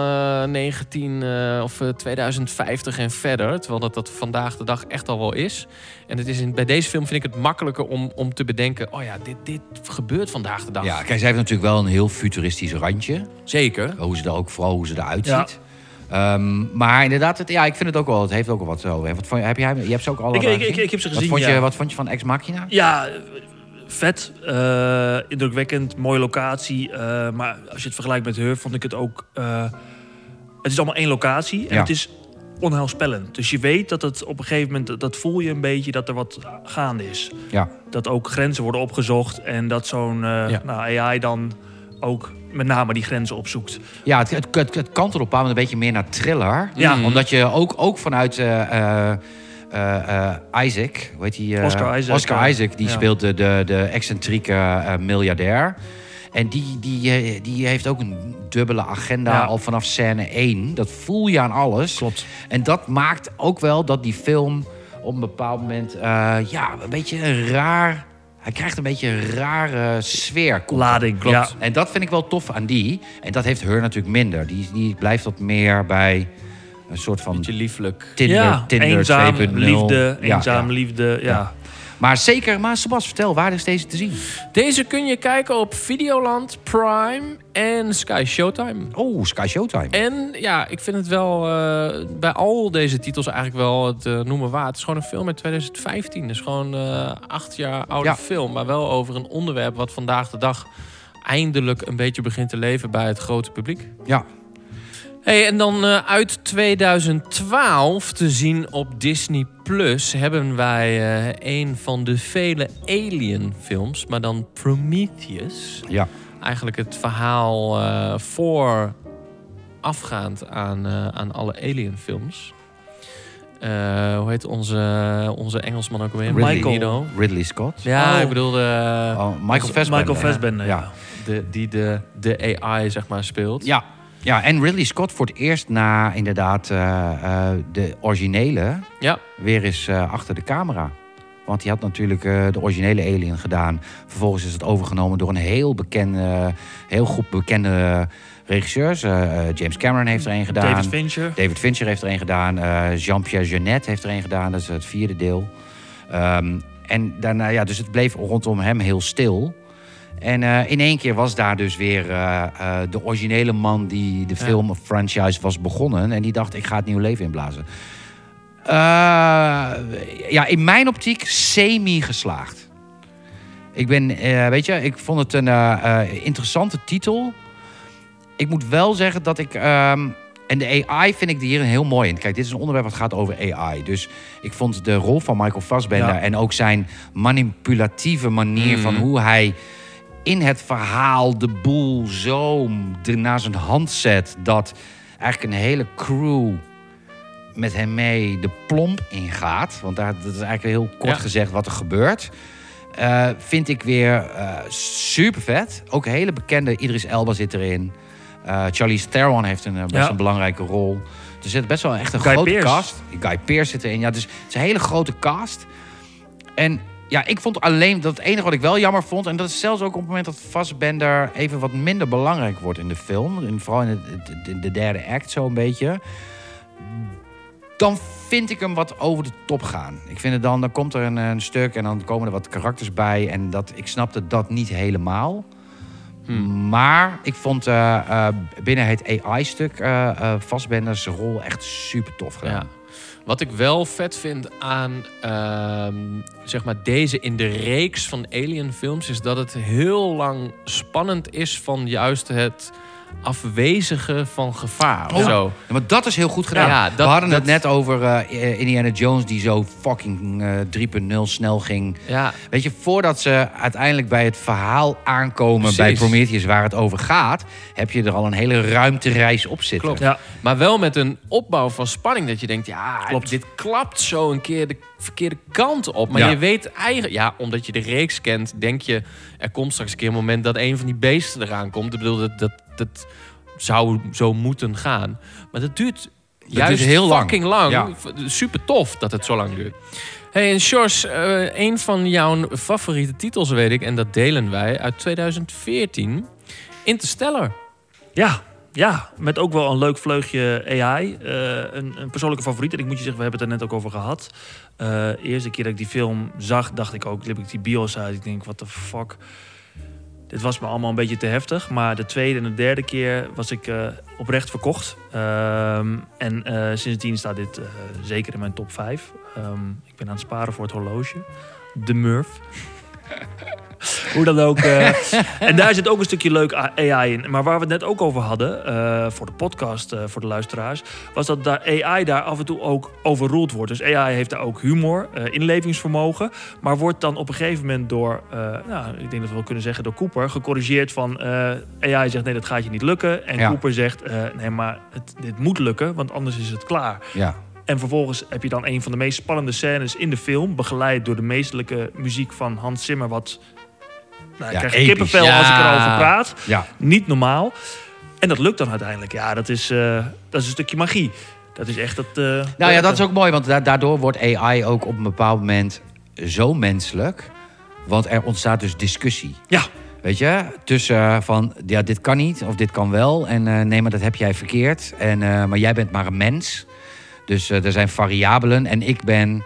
[SPEAKER 2] eh 19 eh, of eh, 2050 en verder. Terwijl dat, dat vandaag de dag echt al wel is. En het is in, bij deze film vind ik het makkelijker om, om te bedenken... oh ja, dit, dit gebeurt vandaag de dag.
[SPEAKER 3] Ja, kijk, zij heeft natuurlijk wel een heel futuristisch randje.
[SPEAKER 2] Zeker.
[SPEAKER 3] Hoe ze er ook, vooral hoe ze eruit
[SPEAKER 4] Ja.
[SPEAKER 3] Ehm, maar inderdaad, het, ja, ik vind het ook wel. Het heeft ook wel wat zo. hè. Wat vond, je- heb jij, je hebt ze ook al
[SPEAKER 4] Ik, ik, ik, ik heb ze
[SPEAKER 3] wat,
[SPEAKER 4] gezien,
[SPEAKER 3] vond
[SPEAKER 4] ja.
[SPEAKER 3] je, wat vond je van Ex Machina?
[SPEAKER 4] Ja, vet. eh, indrukwekkend. Mooie locatie. eh, maar als je het vergelijkt met Her, vond ik het ook... eh, het is allemaal één locatie. En
[SPEAKER 3] Ja.
[SPEAKER 4] het is onheilspellend. Dus je weet dat het op een gegeven moment... dat- voel je een beetje dat er wat gaande is.
[SPEAKER 3] Ja.
[SPEAKER 4] Dat ook grenzen worden opgezocht. En dat zo'n
[SPEAKER 2] Ja.
[SPEAKER 4] nou, AI dan ook met name die grenzen opzoekt.
[SPEAKER 3] Ja, het, het, het, het kantelt op een bepaald moment een beetje meer naar thriller.
[SPEAKER 4] Ja.
[SPEAKER 2] Mm.
[SPEAKER 3] Omdat je ook, ook vanuit eh, eh, eh, Isaac, hoe heet die?
[SPEAKER 4] Oscar Isaac,
[SPEAKER 3] Oscar Isaac, die
[SPEAKER 4] ja.
[SPEAKER 3] speelt de, de, de excentrieke miljardair. En die, die, die heeft ook een dubbele agenda
[SPEAKER 4] Ja.
[SPEAKER 3] al vanaf scène 1. Dat voel je aan alles.
[SPEAKER 4] Klopt.
[SPEAKER 3] En dat maakt ook wel dat die film op een bepaald moment... ja, een beetje een raar... Hij krijgt een beetje een rare sfeer. er.
[SPEAKER 4] Lading,
[SPEAKER 3] Klopt.
[SPEAKER 4] ja.
[SPEAKER 3] En dat vind ik wel tof aan die. En dat heeft Her natuurlijk minder. Die, die blijft wat meer bij een soort van
[SPEAKER 2] Beetje lieflijk.
[SPEAKER 3] Tinder,
[SPEAKER 4] ja,
[SPEAKER 3] Tinder
[SPEAKER 4] eenzaam,
[SPEAKER 3] 2.0.
[SPEAKER 4] liefde,
[SPEAKER 3] Ja,
[SPEAKER 4] eenzaam,
[SPEAKER 3] ja.
[SPEAKER 4] liefde, ja.
[SPEAKER 3] Maar zeker, maar Sebas, vertel, waar is deze te zien?
[SPEAKER 2] Deze kun je kijken op Videoland, Prime en Sky Showtime.
[SPEAKER 3] Oh, Sky Showtime.
[SPEAKER 2] En ja, ik vind het wel eh, bij al deze titels eigenlijk wel het eh, noemen waard. Het is gewoon een film uit 2015. Het is gewoon eh acht jaar oude
[SPEAKER 3] Ja.
[SPEAKER 2] film. Maar wel over een onderwerp wat vandaag de dag eindelijk een beetje begint te leven bij het grote publiek.
[SPEAKER 3] Ja.
[SPEAKER 2] Hey, en dan eh, uit 2012 te zien op Disney Plus hebben wij eh, een van de vele Alien films, maar dan Prometheus.
[SPEAKER 3] Ja.
[SPEAKER 2] Eigenlijk het verhaal eh voor afgaand aan, eh, aan alle Alien films. Eh, hoe heet onze, onze Engelsman ook weer?
[SPEAKER 3] Ridley.
[SPEAKER 2] Magneto.
[SPEAKER 3] Ridley Scott.
[SPEAKER 2] Ja,
[SPEAKER 4] Oh.
[SPEAKER 2] ik bedoel de,
[SPEAKER 3] Oh, Michael Fassbender.
[SPEAKER 4] Michael? Fassbender, ja.
[SPEAKER 3] Ja.
[SPEAKER 2] de, die de, de AI zeg maar speelt.
[SPEAKER 3] Ja. Ja, en Ridley Scott voor het eerst na inderdaad eh, eh, de originele
[SPEAKER 2] Ja.
[SPEAKER 3] weer eens eh, achter de camera. Want hij had natuurlijk de originele Alien gedaan. Vervolgens is het overgenomen door een heel bekende, heel goed bekende regisseurs. James Cameron heeft er een gedaan.
[SPEAKER 4] David Fincher.
[SPEAKER 3] David Fincher heeft er een gedaan. Jean-Pierre Jeunet heeft er een gedaan. Dat is het vierde deel. Ehm, en daarna, ja, dus het bleef rondom hem heel stil. En eh, in één keer was daar dus weer eh, eh, de originele man die de film franchise was begonnen. En die dacht, ik ga het nieuw leven inblazen. Ja, in mijn optiek semi-geslaagd. Ik ben, weet je, ik vond het een interessante titel. Ik moet wel zeggen dat ik... ehm, en de AI vind ik hier een heel mooi in. Kijk, dit is een onderwerp wat gaat over AI. Dus ik vond de rol van Michael Fassbender...
[SPEAKER 4] Ja.
[SPEAKER 3] en ook zijn manipulatieve manier
[SPEAKER 2] Mhm.
[SPEAKER 3] van hoe hij in het verhaal de boel zo naar zijn hand zet... dat eigenlijk een hele crew met hem mee de plomp ingaat. Want daar, dat is eigenlijk heel kort
[SPEAKER 2] Ja.
[SPEAKER 3] gezegd wat er gebeurt. Eh, vind ik weer super vet. Ook een hele bekende Idris Elba zit erin. Eh Charlize Theron heeft een best
[SPEAKER 4] Ja.
[SPEAKER 3] een belangrijke rol. Er zit best wel echt een
[SPEAKER 4] Guy
[SPEAKER 3] grote
[SPEAKER 4] Pearce.
[SPEAKER 3] cast. Guy Pearce zit erin. Ja, dus het is een hele grote cast. En ja, ik vond alleen dat het enige wat ik wel jammer vond... en dat is zelfs ook op het moment dat Fassbender even wat minder belangrijk wordt in de film... En vooral in de, de, de derde act zo een beetje... dan vind ik hem wat over de top gaan. Ik vind het dan, dan komt er een, een stuk en dan komen er wat karakters bij... en dat, ik snapte dat niet helemaal... Maar ik vond eh, eh, binnen het AI-stuk eh eh Fassbender's rol echt super tof gedaan.
[SPEAKER 2] Ja. Wat ik wel vet vind aan ehm, zeg maar deze in de reeks van Alien films... is dat het heel lang spannend is van juist het afwezige van gevaar. Of
[SPEAKER 3] Oh.
[SPEAKER 2] zo.
[SPEAKER 3] Ja, maar dat is heel goed gedaan.
[SPEAKER 2] Ja, dat-
[SPEAKER 3] We hadden het
[SPEAKER 2] dat-
[SPEAKER 3] net over eh, Indiana Jones die zo fucking eh 3.0 snel ging.
[SPEAKER 2] Ja,
[SPEAKER 3] Weet je, voordat ze uiteindelijk bij het verhaal aankomen
[SPEAKER 2] Precies.
[SPEAKER 3] bij Prometheus waar het over gaat, heb je er al een hele ruimtereis op zitten.
[SPEAKER 2] Klopt.
[SPEAKER 4] Ja,
[SPEAKER 2] maar wel met een opbouw van spanning dat je denkt, ja,
[SPEAKER 4] Klopt.
[SPEAKER 2] dit klapt zo een keer de verkeerde kant op. Maar
[SPEAKER 3] Ja.
[SPEAKER 2] je weet eigenlijk, ja, omdat je de reeks kent, denk je, er komt straks een keer een moment dat een van die beesten eraan komt. Ik bedoel, dat, dat, dat zou zo moeten gaan. Maar dat duurt juist
[SPEAKER 3] duurt heel lang.
[SPEAKER 2] fucking lang.
[SPEAKER 3] Ja.
[SPEAKER 2] Super tof dat het zo lang duurt. Hey, en Sjors, eh, een van jouw favoriete titels weet ik, en dat delen wij, uit 2014. Interstellar.
[SPEAKER 4] ja, ja, met ook wel een leuk vleugje AI. Eh, een, een persoonlijke favoriet. En ik moet je zeggen, we hebben het er net ook over gehad. Eh eerste keer dat ik die film zag, dacht ik ook, liep ik die bios uit. Ik denk, what the fuck. Dit was me allemaal een beetje te heftig. Maar de tweede en de derde keer was ik eh, oprecht verkocht. Ehm, en eh, sindsdien staat dit eh, zeker in mijn top 5. Ehm, ik ben aan het sparen voor het horloge. De Murph. Hoe dan ook. eh, en daar zit ook een stukje leuk AI in. Maar waar we het net ook over hadden, eh, voor de podcast, eh, voor de luisteraars, was dat daar AI daar af en toe ook overruled wordt. Dus AI heeft daar ook humor, inlevingsvermogen, maar wordt dan op een gegeven moment door, nou, ik denk dat we wel kunnen zeggen, door Cooper gecorrigeerd van AI zegt nee, dat gaat je niet lukken. En
[SPEAKER 3] Ja.
[SPEAKER 4] Cooper zegt nee, maar het, dit moet lukken, want anders is het klaar.
[SPEAKER 3] Ja.
[SPEAKER 4] En vervolgens heb je dan een van de meest spannende scènes in de film, begeleid door de meestelijke muziek van Hans Zimmer, wat nou, ik krijg kippenvel
[SPEAKER 2] Ja.
[SPEAKER 4] als ik erover praat.
[SPEAKER 3] ja.
[SPEAKER 4] Niet normaal. En dat lukt dan uiteindelijk. Ja, dat is, eh, dat is een stukje magie. Dat is echt dat. eh,
[SPEAKER 3] Nou ja, dat is ook mooi, want da- daardoor wordt AI ook op een bepaald moment zo menselijk. Want er ontstaat dus discussie.
[SPEAKER 4] Ja,
[SPEAKER 3] Weet je, tussen eh, van ja, dit kan niet of dit kan wel. En nee, maar dat heb jij verkeerd. En, maar jij bent maar een mens. Dus eh, er zijn variabelen en ik ben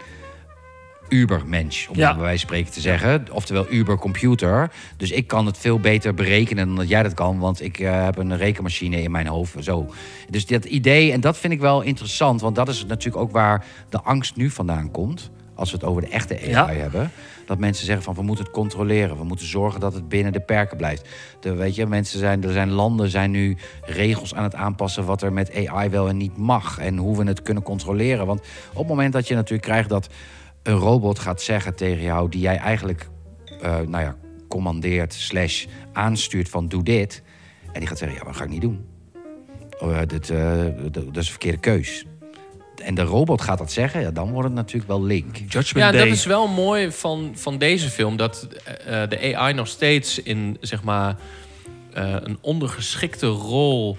[SPEAKER 3] ubermensch, om
[SPEAKER 4] Ja.
[SPEAKER 3] bij wijze van spreken te zeggen. Oftewel ubercomputer. Dus ik kan het veel beter berekenen dan dat jij dat kan. Want ik eh, heb een rekenmachine in mijn hoofd. Zo. Dus dat idee, en dat vind ik wel interessant. Want dat is natuurlijk ook waar de angst nu vandaan komt. Als we het over de echte AI
[SPEAKER 4] Ja.
[SPEAKER 3] hebben. Dat mensen zeggen van we moeten het controleren. We moeten zorgen dat het binnen de perken blijft. De, weet je, mensen zijn, er zijn landen zijn nu regels aan het aanpassen wat er met AI wel en niet mag. En hoe we het kunnen controleren. Want op het moment dat je natuurlijk krijgt dat een robot gaat zeggen tegen jou, die jij eigenlijk eh, nou ja, commandeert, slash aanstuurt van doe dit. En die gaat zeggen, ja, maar dat ga ik niet doen. Oh, eh, dit, eh, dat is een verkeerde keus. En de robot gaat dat zeggen, ja, dan wordt het natuurlijk wel link.
[SPEAKER 4] Judgment
[SPEAKER 2] Ja,
[SPEAKER 4] Day.
[SPEAKER 2] dat is wel mooi van, van deze film. Dat eh, de AI nog steeds in zeg maar, eh, een ondergeschikte rol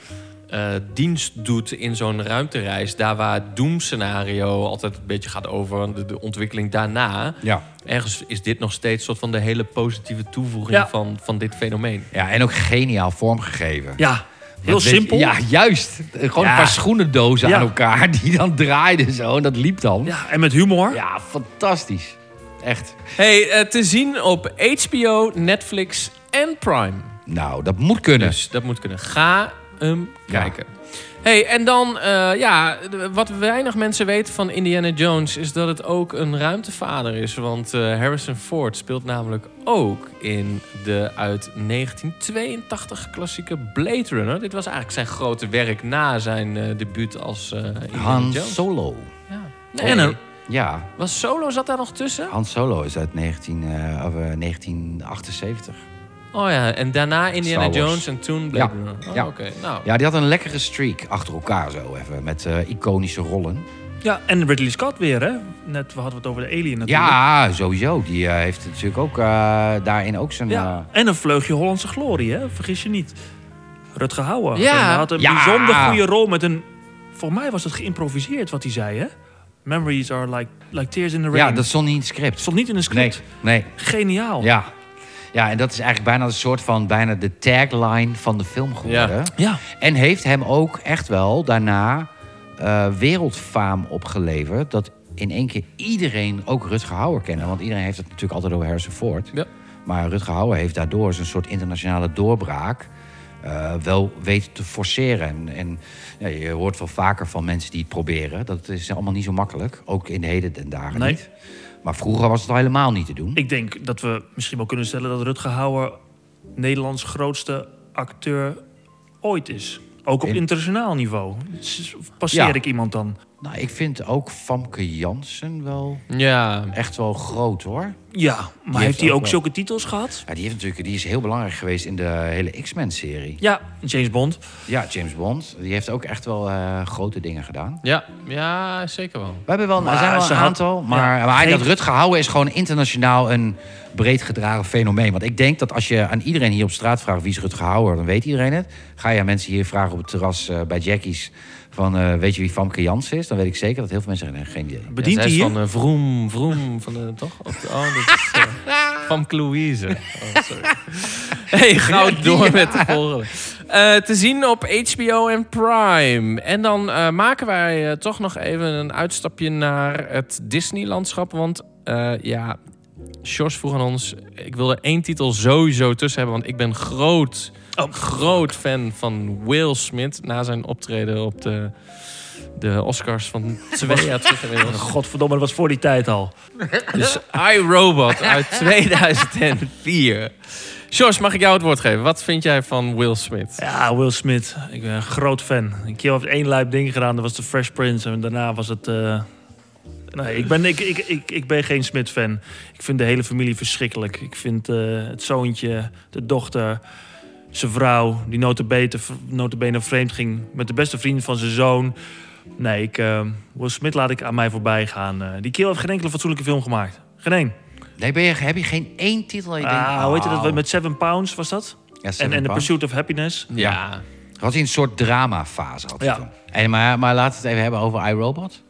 [SPEAKER 2] eh, dienst doet in zo'n ruimtereis. Daar waar het doemscenario altijd een beetje gaat over de, de ontwikkeling daarna.
[SPEAKER 3] Ja.
[SPEAKER 2] Ergens is dit nog steeds soort van de hele positieve toevoeging
[SPEAKER 4] Ja.
[SPEAKER 2] van, van dit fenomeen.
[SPEAKER 3] ja, en ook geniaal vormgegeven.
[SPEAKER 4] Ja, heel
[SPEAKER 3] Want weet je-
[SPEAKER 4] simpel.
[SPEAKER 3] Ja, juist. Gewoon
[SPEAKER 4] Ja.
[SPEAKER 3] een paar schoenendozen
[SPEAKER 4] Ja.
[SPEAKER 3] aan elkaar die dan draaiden zo. En dat liep dan.
[SPEAKER 4] Ja, en met humor.
[SPEAKER 3] Ja, fantastisch. Echt.
[SPEAKER 2] Hey, eh, te zien op HBO, Netflix en Prime.
[SPEAKER 3] Nou, dat moet kunnen.
[SPEAKER 2] Dus dat moet kunnen. Ga hem
[SPEAKER 3] Ja.
[SPEAKER 2] kijken. Hey, en dan, eh, ja, wat weinig mensen weten van Indiana Jones... is dat het ook een ruimtevader is. Want eh, Harrison Ford speelt namelijk ook in de uit 1982 klassieke Blade Runner. Dit was eigenlijk zijn grote werk na zijn eh, debuut als Indiana
[SPEAKER 3] Han
[SPEAKER 2] Jones.
[SPEAKER 3] Solo.
[SPEAKER 2] Ja.
[SPEAKER 4] En
[SPEAKER 2] Nee,
[SPEAKER 4] een-
[SPEAKER 3] Ja,
[SPEAKER 2] was Solo, zat daar nog tussen?
[SPEAKER 3] Han Solo is uit 19, eh, of, eh, 1978.
[SPEAKER 2] Oh ja, en daarna Indiana. Jones en toen Blade
[SPEAKER 3] Ja.
[SPEAKER 2] Runner. Oh,
[SPEAKER 3] Ja.
[SPEAKER 2] Nou,
[SPEAKER 3] Ja, die had een lekkere streak achter elkaar zo even. Met eh, iconische rollen.
[SPEAKER 4] Ja, en Ridley Scott weer, hè? Net we hadden we het over de Alien natuurlijk.
[SPEAKER 3] Ja, sowieso. Die eh, heeft natuurlijk ook eh, daarin ook zijn...
[SPEAKER 4] Ja, en een vleugje Hollandse glorie, hè? Vergis je niet. Rutger Hauer.
[SPEAKER 2] Ja.
[SPEAKER 4] Hij had een
[SPEAKER 3] Ja.
[SPEAKER 4] bijzonder goede rol met een... Voor mij was het geïmproviseerd wat hij zei, hè? Memories are like, like tears in the rain.
[SPEAKER 3] ja, dat stond niet in het script.
[SPEAKER 4] stond niet in een
[SPEAKER 3] Nee,
[SPEAKER 4] script.
[SPEAKER 3] nee.
[SPEAKER 4] Geniaal.
[SPEAKER 3] Ja. Ja, en dat is eigenlijk bijna een soort van bijna de tagline van de film geworden.
[SPEAKER 4] Ja.
[SPEAKER 3] En heeft hem ook echt wel daarna eh, wereldfaam opgeleverd. Dat in één keer iedereen ook Rutger Hauer kende. Want iedereen heeft het natuurlijk altijd over Harrison Ford.
[SPEAKER 2] Ja.
[SPEAKER 3] Maar Rutger Hauer heeft daardoor zijn soort internationale doorbraak... eh, wel weten te forceren. En, en ja, je hoort wel vaker van mensen die het proberen. Dat is allemaal niet zo makkelijk. Ook in de heden den dagen
[SPEAKER 4] Nee.
[SPEAKER 3] niet. Maar vroeger was het al helemaal niet te doen.
[SPEAKER 4] Ik denk dat we misschien wel kunnen stellen dat Rutger Hauer Nederlands grootste acteur ooit is. Ook op
[SPEAKER 3] In-
[SPEAKER 4] internationaal niveau. Passeer
[SPEAKER 3] Ja.
[SPEAKER 4] ik iemand dan?
[SPEAKER 3] Nou, ik vind ook Famke Jansen wel
[SPEAKER 2] Ja,
[SPEAKER 3] echt wel groot hoor.
[SPEAKER 4] Ja, maar
[SPEAKER 3] heeft
[SPEAKER 4] heeft hij
[SPEAKER 3] ook
[SPEAKER 4] ook
[SPEAKER 3] wel-
[SPEAKER 4] zulke titels gehad?
[SPEAKER 3] Ja, die, heeft natuurlijk, die is heel belangrijk geweest in de hele X-Men-serie.
[SPEAKER 4] Ja, James Bond.
[SPEAKER 3] Ja, James Bond. Die heeft ook echt wel eh, grote dingen gedaan.
[SPEAKER 2] ja, ja zeker wel.
[SPEAKER 3] We hebben wel,
[SPEAKER 4] Maar
[SPEAKER 3] zijn wel een
[SPEAKER 4] had-
[SPEAKER 3] aantal. Maar,
[SPEAKER 4] ja,
[SPEAKER 3] maar dat Rutger Hauer is gewoon internationaal een breed gedragen fenomeen. Want ik denk dat als je aan iedereen hier op straat vraagt... wie is Rutger Hauer, dan weet iedereen het. Ga je aan mensen hier vragen op het terras eh, bij Jackie's... van eh, weet je wie Famke Jansen is? Dan weet ik zeker dat heel veel mensen zeggen, nee, geen idee.
[SPEAKER 4] Bedient
[SPEAKER 2] ja,
[SPEAKER 4] hij
[SPEAKER 2] van uh, Vroom, Vroom, van de, toch? Op de, oh, dat is uh, Louise. Oh, sorry. hey, gauw door met de volgende. Eh, te zien op HBO en Prime. En dan eh, maken wij eh, toch nog even een uitstapje naar het Disney-landschap. Want eh, ja, Sjors vroeg aan ons... Ik wil er één titel sowieso tussen hebben. Want ik ben groot,
[SPEAKER 4] Oh.
[SPEAKER 2] groot fan van Will Smith... na zijn optreden op de, de Oscars van twee jaar terug inmiddels.
[SPEAKER 4] Godverdomme, dat was voor die tijd al.
[SPEAKER 2] Dus iRobot uit 2004. Sjors, mag ik jou het woord geven? Wat vind jij van Will Smith?
[SPEAKER 4] Ja, Will Smith. Ik ben een groot fan. Een keer heeft één lijp ding gedaan. Dat was de Fresh Prince. En daarna was het... eh, Nee, ik ben, ik, ik, ik, ik ben geen Smith-fan. Ik vind de hele familie verschrikkelijk. Ik vind eh, het zoontje, de dochter, zijn vrouw... die notabene, notabene vreemd ging met de beste vriend van zijn zoon. Nee, ik, eh, Will Smith laat ik aan mij voorbij gaan. Eh, die kerel heeft geen enkele fatsoenlijke film gemaakt. Geen één.
[SPEAKER 3] Nee, ben je, heb je geen één titel? dat Je denkt,
[SPEAKER 4] Ah, hoe heet
[SPEAKER 3] oh.
[SPEAKER 4] Met Seven Pounds was dat?
[SPEAKER 3] Ja, Seven
[SPEAKER 4] En, en The. Pursuit of Happiness.
[SPEAKER 2] Ja.
[SPEAKER 3] Had hij een soort dramafase. Had
[SPEAKER 4] Ja.
[SPEAKER 3] En, maar, maar laten we het even hebben over iRobot.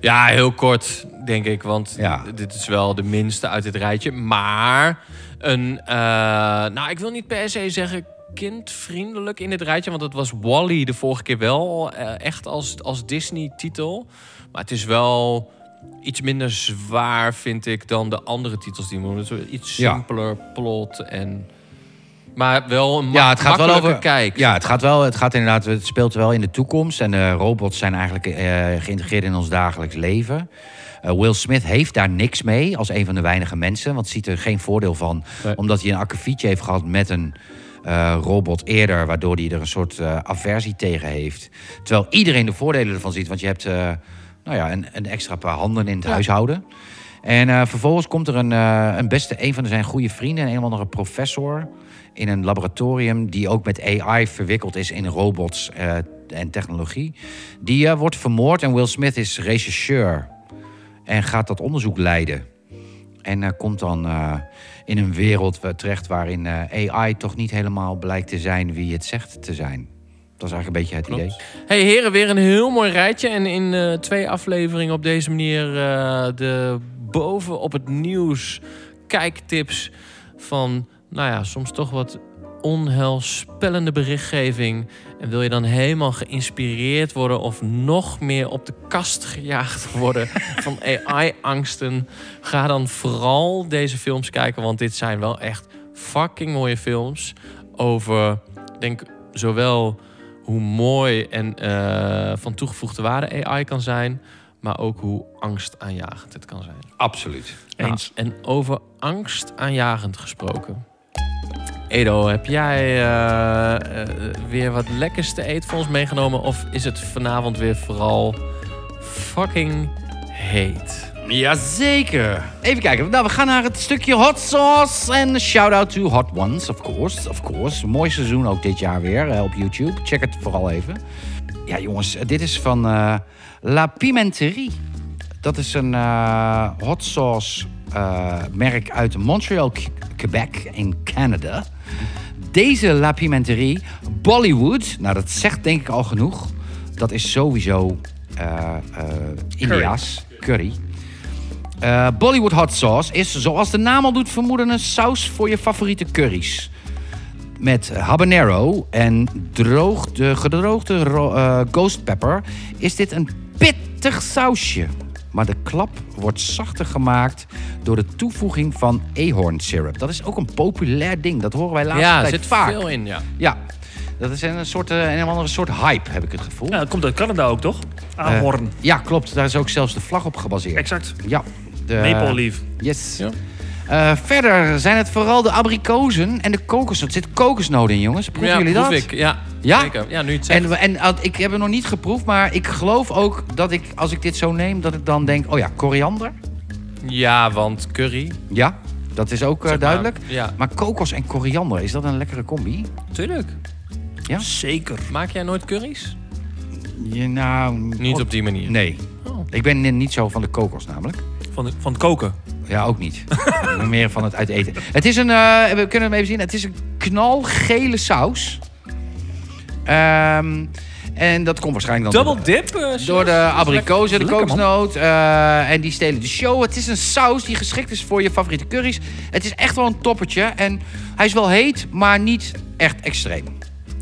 [SPEAKER 2] Ja, heel kort, denk ik. Want
[SPEAKER 3] Ja.
[SPEAKER 2] dit is wel de minste uit dit rijtje. Maar een... eh, nou, ik wil niet per se zeggen kindvriendelijk in dit rijtje. Want het was Wally de vorige keer wel eh, echt als, als Disney-titel. Maar het is wel iets minder zwaar, vind ik, dan de andere titels die we doen. Het is iets
[SPEAKER 3] Ja.
[SPEAKER 2] simpeler plot en... Maar wel een
[SPEAKER 3] Ja, het gaat wel over.
[SPEAKER 2] kijk.
[SPEAKER 3] Ja, het gaat wel. Het gaat inderdaad. Het speelt wel in de toekomst. En de robots zijn eigenlijk eh, geïntegreerd in ons dagelijks leven. Eh, Will Smith heeft daar niks mee als een van de weinige mensen. Want ziet er geen voordeel van.
[SPEAKER 2] Nee.
[SPEAKER 3] Omdat hij een akkefietje heeft gehad met een eh, robot eerder. Waardoor hij er een soort eh, aversie tegen heeft. Terwijl iedereen de voordelen ervan ziet. Want je hebt eh, nou ja, een, een extra paar handen in het huishouden. En eh, vervolgens komt er een, eh, een beste, een van zijn goede vrienden, een of andere professor in een laboratorium die ook met AI verwikkeld is in robots eh, en technologie. Die eh, wordt vermoord en Will Smith is rechercheur en gaat dat onderzoek leiden. En eh, komt dan eh, in een wereld terecht waarin eh, AI toch niet helemaal blijkt te zijn wie het zegt te zijn. Dat is eigenlijk een beetje het
[SPEAKER 2] Klopt.
[SPEAKER 3] idee.
[SPEAKER 2] Hey heren, weer een heel mooi rijtje. En in eh, twee afleveringen op deze manier eh, de boven op het nieuws kijktips van, nou ja, soms toch wat onheilspellende berichtgeving. En wil je dan helemaal geïnspireerd worden of nog meer op de kast gejaagd worden van AI-angsten? Ga dan vooral deze films kijken, want dit zijn wel echt fucking mooie films over, ik denk zowel hoe mooi en eh, van toegevoegde waarde AI kan zijn, maar ook hoe angstaanjagend het kan zijn.
[SPEAKER 3] Absoluut.
[SPEAKER 2] Nou,
[SPEAKER 4] Eens.
[SPEAKER 2] en over angstaanjagend gesproken. Edo, heb jij eh, eh, weer wat lekkers te eten voor ons meegenomen? Of is het vanavond weer vooral fucking heet?
[SPEAKER 3] Jazeker. Even kijken. Nou, we gaan naar het stukje hot sauce. En shout-out to Hot Ones, of course. Of course. Mooi seizoen ook dit jaar weer eh, op YouTube. Check het vooral even. Ja, jongens. Dit is van La Pimenterie. Dat is een hot sauce eh, merk uit Montreal, Quebec in Canada. Deze La Pimenterie, Bollywood. Nou, dat zegt denk ik al genoeg. Dat is sowieso eh eh Indiaas curry. Bollywood hot sauce is, zoals de naam al doet vermoeden, een saus voor je favoriete curry's. Met habanero en droogde, gedroogde ro- ghost pepper is dit een pittig sausje. Maar de klap wordt zachter gemaakt door de toevoeging van ahornsyrup. Dat is ook een populair ding. Dat horen wij laatst
[SPEAKER 2] ja, er
[SPEAKER 3] tijd
[SPEAKER 2] zit
[SPEAKER 3] vaak.
[SPEAKER 2] veel in, ja.
[SPEAKER 3] Ja, dat is een, soort, eh, een andere soort hype, heb ik het gevoel.
[SPEAKER 4] Ja, dat komt uit Canada ook, toch?
[SPEAKER 3] Eh,
[SPEAKER 4] Ahorn.
[SPEAKER 3] ja, klopt. Daar is ook zelfs de vlag op gebaseerd.
[SPEAKER 4] exact.
[SPEAKER 3] Ja. De,
[SPEAKER 4] Maple leaf.
[SPEAKER 3] Yes.
[SPEAKER 2] Ja.
[SPEAKER 3] Eh, verder zijn het vooral de abrikozen en de kokosnoot. Er zit kokosnoot in, jongens. Proeven
[SPEAKER 2] ja,
[SPEAKER 3] jullie dat?
[SPEAKER 2] proef ik. Ja,
[SPEAKER 3] Ja?
[SPEAKER 2] zeker. Ja, nu je het zegt.
[SPEAKER 3] En, en uh, ik heb het nog niet geproefd, maar ik geloof ook dat ik, als ik dit zo neem, dat ik dan denk, oh ja, koriander.
[SPEAKER 2] Ja, want curry.
[SPEAKER 3] Ja, dat is ook eh,
[SPEAKER 2] zeg maar,
[SPEAKER 3] duidelijk.
[SPEAKER 2] Ja,
[SPEAKER 3] Maar kokos en koriander, is dat een lekkere combi?
[SPEAKER 2] tuurlijk.
[SPEAKER 3] Ja?
[SPEAKER 4] Zeker.
[SPEAKER 2] Maak jij nooit curry's?
[SPEAKER 3] Ja, nou...
[SPEAKER 2] Niet op die manier.
[SPEAKER 3] Nee.
[SPEAKER 2] Oh.
[SPEAKER 3] Ik ben niet zo van de kokos namelijk.
[SPEAKER 4] Van, de- van het koken.
[SPEAKER 3] Ja, ook niet. meer van het uiteten. Het is een, eh, we kunnen hem even zien. Het is een knalgele saus. Ehm, en dat komt waarschijnlijk dan
[SPEAKER 2] Double dip? eh,
[SPEAKER 3] door de abrikozen, de kokosnoot. eh, en die stelen de show. Het is een saus die geschikt is voor je favoriete curry's. Het is echt wel een toppertje. En hij is wel heet, maar niet echt extreem.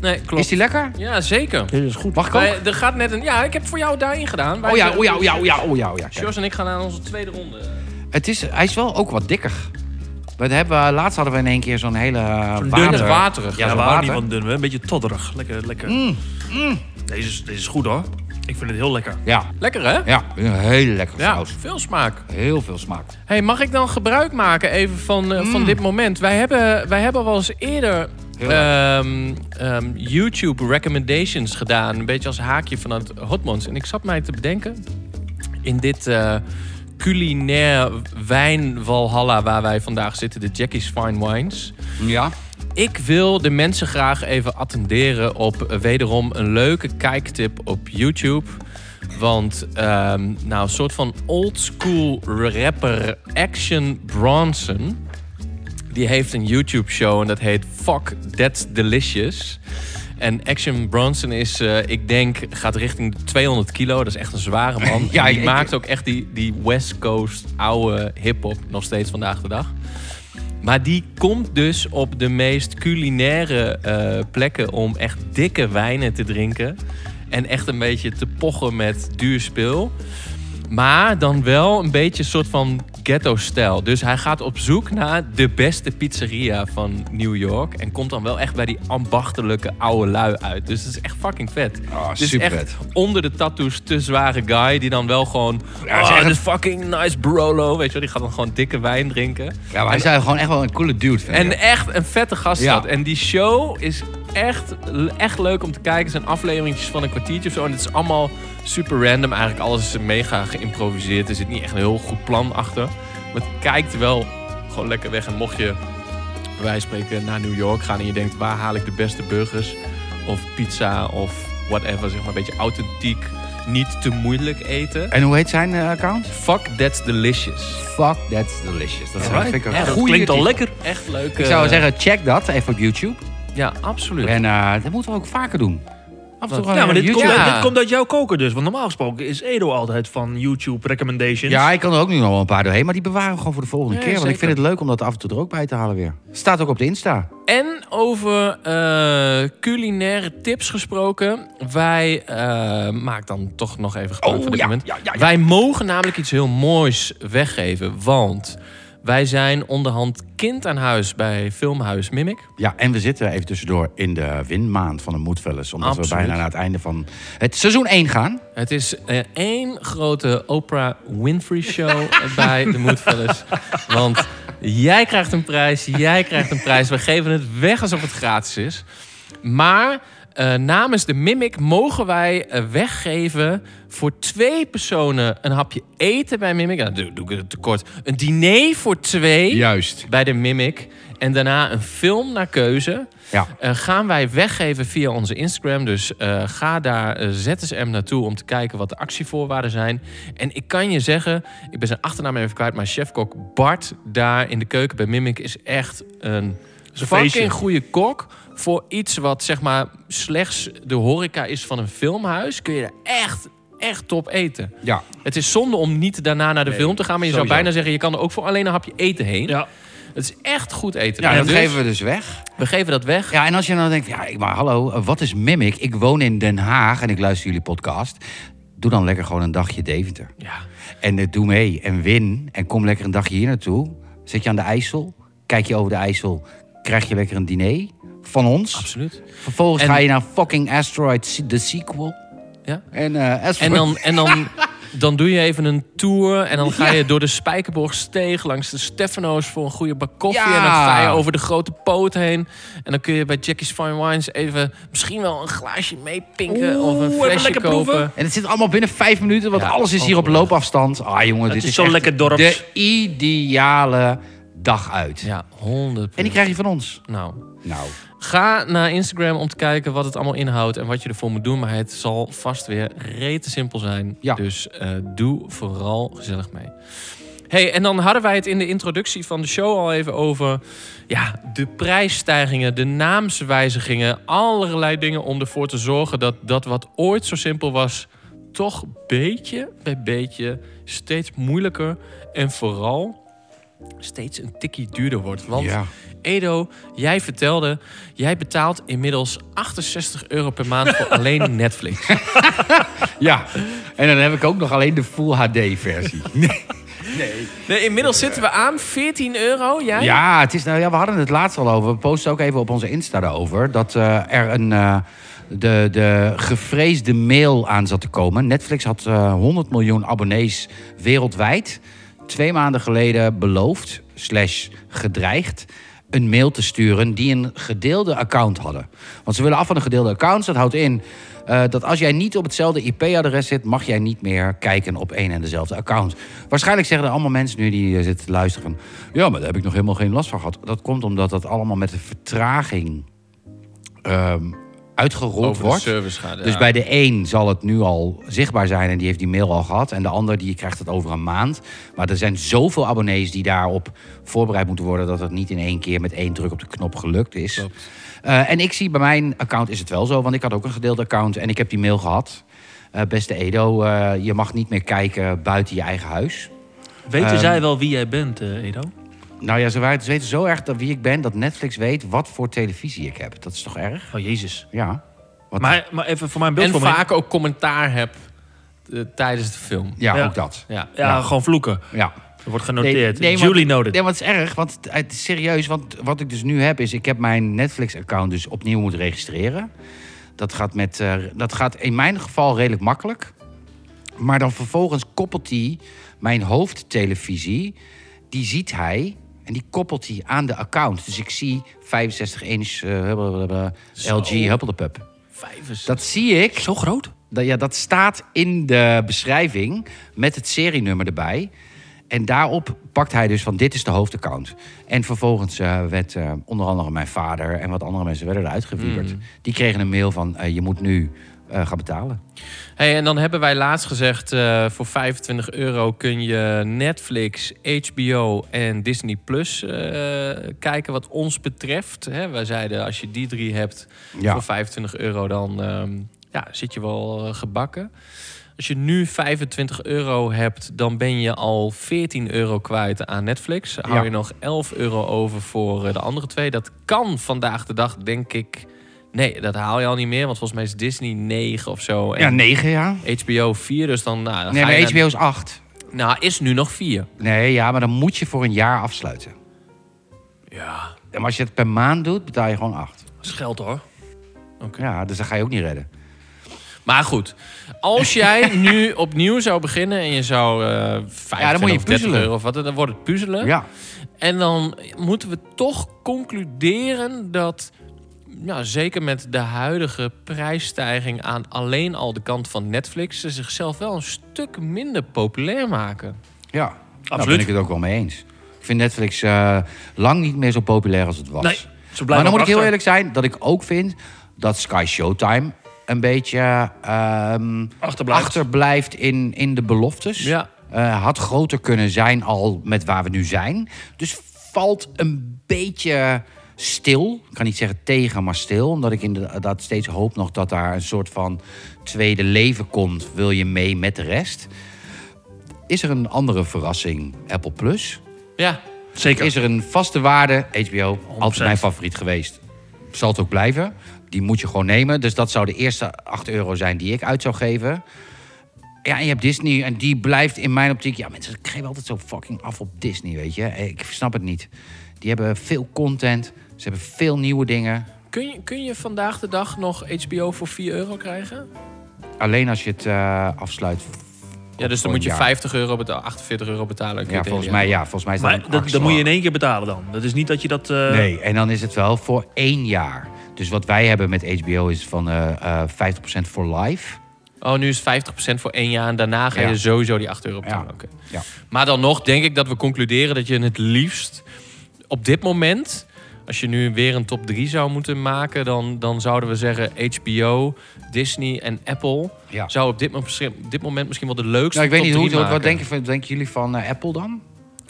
[SPEAKER 2] Nee, klopt.
[SPEAKER 3] Is die lekker?
[SPEAKER 2] Ja, zeker.
[SPEAKER 4] Dit is goed.
[SPEAKER 3] Mag ik ook?
[SPEAKER 2] Er gaat net een... Ja, ik heb voor jou daarin gedaan.
[SPEAKER 3] Oh ja, oh ja, oh ja, oh ja, oh ja. Oh ja.
[SPEAKER 2] Sjors en ik gaan aan onze tweede ronde.
[SPEAKER 3] Het is, hij is wel ook wat dikker. We hebben, eh, laatst hadden we in één keer zo'n hele uh,
[SPEAKER 4] Zo'n
[SPEAKER 3] water.
[SPEAKER 2] waterig.
[SPEAKER 3] Ja,
[SPEAKER 4] Ja,
[SPEAKER 3] zo'n
[SPEAKER 4] we houden
[SPEAKER 3] water.
[SPEAKER 4] niet van dun, een beetje todderig. Lekker, lekker.
[SPEAKER 3] Mm,
[SPEAKER 4] Deze, is, deze is goed hoor. Ik vind het heel lekker.
[SPEAKER 3] Ja,
[SPEAKER 2] Lekker, hè?
[SPEAKER 3] ja, een hele lekkere
[SPEAKER 2] Ja,
[SPEAKER 3] saus.
[SPEAKER 2] veel smaak.
[SPEAKER 3] Heel veel smaak.
[SPEAKER 2] Hey, mag ik dan gebruik maken even van, eh, van dit moment? Wij hebben, wij hebben wel eens eerder ehm, ehm, YouTube recommendations gedaan. Een beetje als haakje vanuit Hotmans. En ik zat mij te bedenken, in dit eh, culinair wijnwalhalla waar wij vandaag zitten, de Jackie's Fine Wines.
[SPEAKER 3] Ja.
[SPEAKER 2] Ik wil de mensen graag even attenderen op wederom een leuke kijktip op YouTube. Want, ehm, nou, een soort van oldschool rapper Action Bronson. Die heeft een YouTube-show en dat heet Fuck That's Delicious. En Action Bronson is, eh, ik denk, gaat richting de 200 kilo. Dat is echt een zware man.
[SPEAKER 3] Ja,
[SPEAKER 2] En die
[SPEAKER 3] ik-
[SPEAKER 2] maakt ook echt die, die West Coast oude hip-hop nog steeds vandaag de dag. Maar die komt dus op de meest culinaire eh, plekken om echt dikke wijnen te drinken. En echt een beetje te pochen met duur spul. Maar dan wel een beetje een soort van ghetto-stijl. Dus hij gaat op zoek naar de beste pizzeria van New York. En komt dan wel echt bij die ambachtelijke oude lui uit. Dus het is echt fucking vet.
[SPEAKER 3] Oh,
[SPEAKER 2] is
[SPEAKER 3] super
[SPEAKER 2] echt
[SPEAKER 3] vet.
[SPEAKER 2] onder de tattoos te zware guy. Die dan wel gewoon...
[SPEAKER 3] Ja,
[SPEAKER 2] oh,
[SPEAKER 3] het-
[SPEAKER 2] this fucking nice brolo. Weet je wel, die gaat dan gewoon dikke wijn drinken.
[SPEAKER 3] Ja, maar hij is gewoon echt wel een coole dude.
[SPEAKER 2] En echt een vette gast is
[SPEAKER 3] Ja.
[SPEAKER 2] En die show is echt, echt leuk om te kijken. Het zijn afleveringetjes van een kwartiertje of zo. En het is allemaal super random. Eigenlijk alles is mega geïmproviseerd. Er zit niet echt een heel goed plan achter. Maar het kijkt wel gewoon lekker weg. En mocht je bij wijze van spreken naar New York gaan... en je denkt, waar haal ik de beste burgers? Of pizza of whatever. Zeg maar een beetje authentiek. Niet te moeilijk eten.
[SPEAKER 3] En hoe heet zijn eh, account?
[SPEAKER 2] Fuck, that's delicious.
[SPEAKER 3] Fuck, that's delicious. Dat
[SPEAKER 4] Alright.
[SPEAKER 3] vind ik een
[SPEAKER 2] Ja, dat
[SPEAKER 4] Klinkt al lekker.
[SPEAKER 2] Echt leuk.
[SPEAKER 3] Ik zou
[SPEAKER 2] eh,
[SPEAKER 3] zeggen, check dat even op YouTube.
[SPEAKER 2] Ja, absoluut.
[SPEAKER 3] En eh, dat moeten we ook vaker doen. Af en toe
[SPEAKER 4] Ja, maar dit komt.
[SPEAKER 2] Ja.
[SPEAKER 4] dit komt uit jouw koken dus. Want normaal gesproken is Edo altijd van YouTube recommendations.
[SPEAKER 3] Ja, ik kan er ook nu nog wel een paar doorheen, maar die bewaren we gewoon voor de volgende
[SPEAKER 2] Ja,
[SPEAKER 3] keer. Want ik vind het leuk om dat af en toe er ook bij te halen weer. Staat ook op de Insta.
[SPEAKER 2] En over eh, culinaire tips gesproken. Wij, uh, maak dan toch nog even gebruik
[SPEAKER 3] Oh,
[SPEAKER 2] van dit moment. Wij mogen namelijk iets heel moois weggeven. Want wij zijn onderhand kind aan huis bij Filmhuis Mimic.
[SPEAKER 3] Ja, en we zitten even tussendoor in de winmaand van de Moedvellers. Omdat
[SPEAKER 2] Absoluut.
[SPEAKER 3] we bijna naar het einde van het seizoen 1 gaan.
[SPEAKER 2] Het is eh, één grote Oprah Winfrey show bij de Moedfellas. Want jij krijgt een prijs, jij krijgt een prijs. We geven het weg alsof het gratis is. Maar eh, namens de Mimic mogen wij eh, weggeven voor twee personen een hapje eten bij Mimic. Ja, doe, doe ik het tekort. Een diner voor twee
[SPEAKER 3] Juist.
[SPEAKER 2] bij de Mimic. En daarna een film naar keuze.
[SPEAKER 3] Ja.
[SPEAKER 2] Eh, gaan wij weggeven via onze Instagram. Dus ga daar ZSM naartoe om te kijken wat de actievoorwaarden zijn. En ik kan je zeggen, ik ben zijn achternaam even kwijt, maar chefkok Bart daar in de keuken bij Mimic is echt een
[SPEAKER 4] een
[SPEAKER 2] fucking goede kok. Voor iets wat zeg maar slechts de horeca is van een filmhuis, kun je er echt, echt top eten.
[SPEAKER 3] Ja.
[SPEAKER 2] Het is zonde om niet daarna naar de
[SPEAKER 3] Nee,
[SPEAKER 2] film te gaan, maar je zou
[SPEAKER 3] sowieso.
[SPEAKER 2] bijna zeggen, je kan er ook voor alleen een hapje eten heen.
[SPEAKER 4] Ja.
[SPEAKER 2] Het is echt goed eten.
[SPEAKER 3] Ja,
[SPEAKER 2] En
[SPEAKER 3] dat
[SPEAKER 2] dus,
[SPEAKER 3] geven we dus weg.
[SPEAKER 2] we geven dat weg.
[SPEAKER 3] Ja, en als je dan denkt, ja, ik- maar hallo, eh, wat is Mimic? Ik woon in Den Haag en ik luister jullie podcast. Doe dan lekker gewoon een dagje Deventer.
[SPEAKER 2] Ja.
[SPEAKER 3] En eh, doe mee en win. En kom lekker een dagje hier naartoe. Zit je aan de IJssel, kijk je over de IJssel, krijg je lekker een diner van ons.
[SPEAKER 2] Absoluut.
[SPEAKER 3] Vervolgens
[SPEAKER 2] En-
[SPEAKER 3] ga je naar fucking Asteroid, de sequel.
[SPEAKER 2] Ja.
[SPEAKER 3] En, eh,
[SPEAKER 2] En dan, en dan Dan doe je even een tour en dan ga je door de Spijkerborgsteeg langs de Stefano's voor een goede bak koffie.
[SPEAKER 3] Ja.
[SPEAKER 2] En dan ga je over de grote poot heen. En dan kun je bij Jackie's Fine Wines even misschien wel een glaasje meepinken of een flesje
[SPEAKER 4] lekker
[SPEAKER 2] kopen.
[SPEAKER 4] proeven.
[SPEAKER 3] En het zit allemaal binnen vijf minuten, want
[SPEAKER 2] Ja,
[SPEAKER 3] alles is hier op loopafstand. Ah jongen,
[SPEAKER 4] Het
[SPEAKER 3] dit
[SPEAKER 4] is
[SPEAKER 3] is
[SPEAKER 4] zo
[SPEAKER 3] echt
[SPEAKER 4] lekker dorps.
[SPEAKER 3] de ideale dag uit.
[SPEAKER 2] Ja, 100.
[SPEAKER 3] En die krijg je van ons.
[SPEAKER 2] Nou,
[SPEAKER 3] Nou,
[SPEAKER 2] Ga naar Instagram om te kijken wat het allemaal inhoudt en wat je ervoor moet doen. Maar het zal vast weer rete simpel zijn.
[SPEAKER 3] Ja.
[SPEAKER 2] Dus eh, doe vooral gezellig mee. Hey, en dan hadden wij het in de introductie van de show al even over ja, de prijsstijgingen, de naamswijzigingen, allerlei dingen om ervoor te zorgen dat dat wat ooit zo simpel was, toch beetje bij beetje steeds moeilijker en vooral steeds een tikkie duurder wordt. Want
[SPEAKER 3] ja.
[SPEAKER 2] Edo, jij vertelde, jij betaalt inmiddels 68 euro per maand voor alleen Netflix.
[SPEAKER 3] ja. En dan heb ik ook nog alleen de Full HD-versie.
[SPEAKER 2] Nee, inmiddels zitten we aan 14 euro, jij?
[SPEAKER 3] Ja, het is, nou, ja, we hadden het laatst al over. We posten ook even op onze Insta daarover. Dat eh, er een, eh, de, de gevreesde mail aan zat te komen. Netflix had eh, 100 miljoen abonnees wereldwijd. Twee maanden geleden beloofd, slash gedreigd... een mail te sturen die een gedeelde account hadden. Want ze willen af van een gedeelde account. Dat houdt in eh, dat als jij niet op hetzelfde IP-adres zit... mag jij niet meer kijken op één en dezelfde account. Waarschijnlijk zeggen er allemaal mensen nu die eh, zitten te luisteren... ja, maar daar heb ik nog helemaal geen last van gehad. Dat komt omdat dat allemaal met een vertraging ehm, uitgerold
[SPEAKER 2] Over de
[SPEAKER 3] wordt.
[SPEAKER 2] service gaat.
[SPEAKER 3] Dus
[SPEAKER 2] ja.
[SPEAKER 3] bij de een zal het nu al zichtbaar zijn en die heeft die mail al gehad. En de ander die krijgt het over een maand. Maar er zijn zoveel abonnees die daarop voorbereid moeten worden... dat het niet in één keer met één druk op de knop gelukt is. Eh, en ik zie bij mijn account is het wel zo, want ik had ook een gedeeld account en ik heb die mail gehad. Eh, beste Edo, eh, je mag niet meer kijken buiten je eigen huis.
[SPEAKER 4] Weten
[SPEAKER 3] Ehm,
[SPEAKER 4] zij wel wie jij bent, eh, Edo?
[SPEAKER 3] Nou ja, ze waren- weten zo erg dat wie ik ben dat Netflix weet wat voor televisie ik heb. Dat is toch erg?
[SPEAKER 4] Oh, jezus.
[SPEAKER 3] Ja. Wat-
[SPEAKER 4] Maar, maar even voor mijn
[SPEAKER 2] En
[SPEAKER 4] beeld
[SPEAKER 2] vaak ook commentaar heb eh, tijdens de film.
[SPEAKER 3] ja,
[SPEAKER 4] Ja.
[SPEAKER 3] ook dat.
[SPEAKER 2] Ja.
[SPEAKER 4] Ja,
[SPEAKER 3] Ja.
[SPEAKER 4] gewoon vloeken.
[SPEAKER 3] Ja.
[SPEAKER 4] Er wordt genoteerd.
[SPEAKER 3] Nee, nee,
[SPEAKER 4] Julie
[SPEAKER 3] want-
[SPEAKER 4] noted.
[SPEAKER 3] Nee, want het is erg, want het- het is serieus. Want wat ik dus nu heb, is ik heb mijn Netflix-account dus opnieuw moeten registreren. Dat gaat, met, eh, dat gaat in mijn geval redelijk makkelijk. Maar dan vervolgens koppelt hij mijn hoofdtelevisie. Die ziet hij en die koppelt hij aan de account. Dus ik zie 65 inch
[SPEAKER 2] Zo.
[SPEAKER 3] LG Huppeldepup. Dat zie ik.
[SPEAKER 4] Zo groot?
[SPEAKER 3] Dat, ja, dat staat in de beschrijving met het serienummer erbij. En daarop pakt hij dus van dit is de hoofdaccount. En vervolgens eh, werd eh, onder andere mijn vader en wat andere mensen werden eruit gewieberd. Die kregen een mail van eh, je moet nu gaan betalen.
[SPEAKER 2] Hey, en dan hebben wij laatst gezegd, eh, voor 25 euro kun je Netflix, HBO en Disney Plus eh, kijken wat ons betreft. Hè, wij zeiden, als je die drie hebt
[SPEAKER 3] Ja.
[SPEAKER 2] voor 25 euro, dan ehm, ja, zit je wel gebakken. Als je nu 25 euro hebt, dan ben je al 14 euro kwijt aan Netflix. Hou
[SPEAKER 3] Ja.
[SPEAKER 2] je nog 11 euro over voor de andere twee. Dat kan vandaag de dag, denk ik... Nee, dat haal je al niet meer, want volgens mij is Disney 9 of zo. En
[SPEAKER 3] Ja, 9 ja.
[SPEAKER 2] HBO 4, dus dan... Nou, dan
[SPEAKER 3] Nee, maar HBO is 8.
[SPEAKER 2] naar- Nou, is nu nog 4.
[SPEAKER 3] Nee, ja, maar dan moet je voor een jaar afsluiten.
[SPEAKER 2] Ja.
[SPEAKER 3] En als je het per maand doet, betaal je gewoon 8.
[SPEAKER 4] Dat is geld hoor.
[SPEAKER 3] Ja, dus dan ga je ook niet redden.
[SPEAKER 2] Maar goed, als jij nu opnieuw zou beginnen en je zou eh 25
[SPEAKER 3] Ja, dan moet je
[SPEAKER 2] of 30
[SPEAKER 3] puzzelen.
[SPEAKER 2] euro of wat, dan wordt het puzzelen.
[SPEAKER 3] Ja.
[SPEAKER 2] En dan moeten we toch concluderen dat, nou, zeker met de huidige prijsstijging aan alleen al de kant van Netflix, ze zichzelf wel een stuk minder populair maken.
[SPEAKER 3] Ja, daar ben
[SPEAKER 4] Absoluut.
[SPEAKER 3] ik het ook wel mee eens. Ik vind Netflix eh, lang niet meer zo populair als het was.
[SPEAKER 4] Nee, ze
[SPEAKER 3] Maar dan moet ik heel eerlijk zijn dat ik ook vind dat Sky Showtime een beetje ehm,
[SPEAKER 4] Achterblijft.
[SPEAKER 3] achterblijft in, in de beloftes.
[SPEAKER 2] Ja.
[SPEAKER 3] Eh, had groter kunnen zijn al met waar we nu zijn. Dus valt een beetje stil. Ik kan niet zeggen tegen, maar stil. Omdat ik inderdaad steeds hoop nog dat daar een soort van tweede leven komt. Wil je mee met de rest? Is er een andere verrassing? Apple Plus?
[SPEAKER 2] Ja,
[SPEAKER 4] Zeker.
[SPEAKER 3] Is er een vaste waarde? HBO, altijd
[SPEAKER 4] 100%.
[SPEAKER 3] mijn favoriet geweest. Zal het ook blijven. Die moet je gewoon nemen. Dus dat zou de eerste 8 euro zijn die ik uit zou geven. Ja, en je hebt Disney en die blijft in mijn optiek... Ja, mensen geven altijd zo fucking af op Disney, weet je. Ik snap het niet. Die hebben veel content. Ze hebben veel nieuwe dingen.
[SPEAKER 2] kun je, kun je vandaag de dag nog HBO voor 4 euro krijgen?
[SPEAKER 3] Alleen als je het eh, afsluit
[SPEAKER 2] Ja, dus dan moet je
[SPEAKER 3] een jaar.
[SPEAKER 2] 50 euro betalen, 48 euro betalen.
[SPEAKER 3] Ja, volgens mij, ja, volgens mij is dat
[SPEAKER 4] Maar dat, moet je in één keer betalen dan. Dat is niet dat je dat... eh,
[SPEAKER 3] Nee, en dan is het wel voor één jaar. Dus wat wij hebben met HBO is van eh eh 50% voor life.
[SPEAKER 2] Oh, nu is het 50% voor één jaar en daarna ga je
[SPEAKER 3] Ja.
[SPEAKER 2] sowieso die 8 euro betalen.
[SPEAKER 3] Ja.
[SPEAKER 2] Maar dan nog denk ik dat we concluderen dat je het liefst op dit moment... Als je nu weer een top 3 zou moeten maken, dan, dan zouden we zeggen HBO, Disney en Apple.
[SPEAKER 3] Ja.
[SPEAKER 2] Zou op dit, dit moment misschien wel de leukste
[SPEAKER 3] Nou, ik weet
[SPEAKER 2] top
[SPEAKER 3] niet hoe Wat denken, jullie van eh, Apple dan?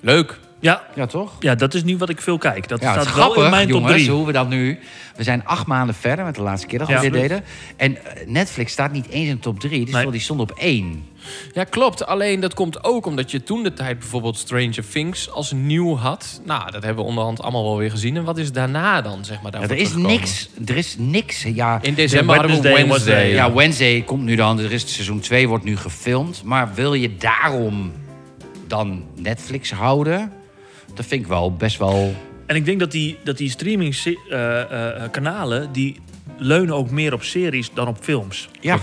[SPEAKER 2] Leuk.
[SPEAKER 4] Ja,
[SPEAKER 3] Ja, toch?
[SPEAKER 4] ja, dat is nu wat ik veel kijk. Dat
[SPEAKER 3] Ja,
[SPEAKER 4] staat
[SPEAKER 3] is
[SPEAKER 4] wel in
[SPEAKER 3] grappig,
[SPEAKER 4] mijn top
[SPEAKER 3] jongens,
[SPEAKER 4] 3.
[SPEAKER 3] hoe we dat nu... We zijn acht maanden verder met de laatste keer dat we
[SPEAKER 4] Ja.
[SPEAKER 3] dit deden. En eh, Netflix staat niet eens in top 3, dus
[SPEAKER 4] Nee.
[SPEAKER 3] wel, die stond op één.
[SPEAKER 2] Ja, klopt. Alleen dat komt ook omdat je toen de tijd bijvoorbeeld Stranger Things als nieuw had. Nou, dat hebben we onderhand allemaal wel weer gezien. En wat is daarna dan, zeg maar,
[SPEAKER 3] Ja, er is niks. Er is niks. Ja,
[SPEAKER 2] In december hadden we
[SPEAKER 4] Wednesday
[SPEAKER 3] ja, Wednesday komt nu dan. Er is seizoen 2 wordt nu gefilmd. Maar wil je daarom dan Netflix houden? Dat vind ik wel best wel...
[SPEAKER 4] En ik denk dat die, dat die streaming eh, eh, eh, kanalen... die leunen ook meer op series dan op films.
[SPEAKER 3] Ja,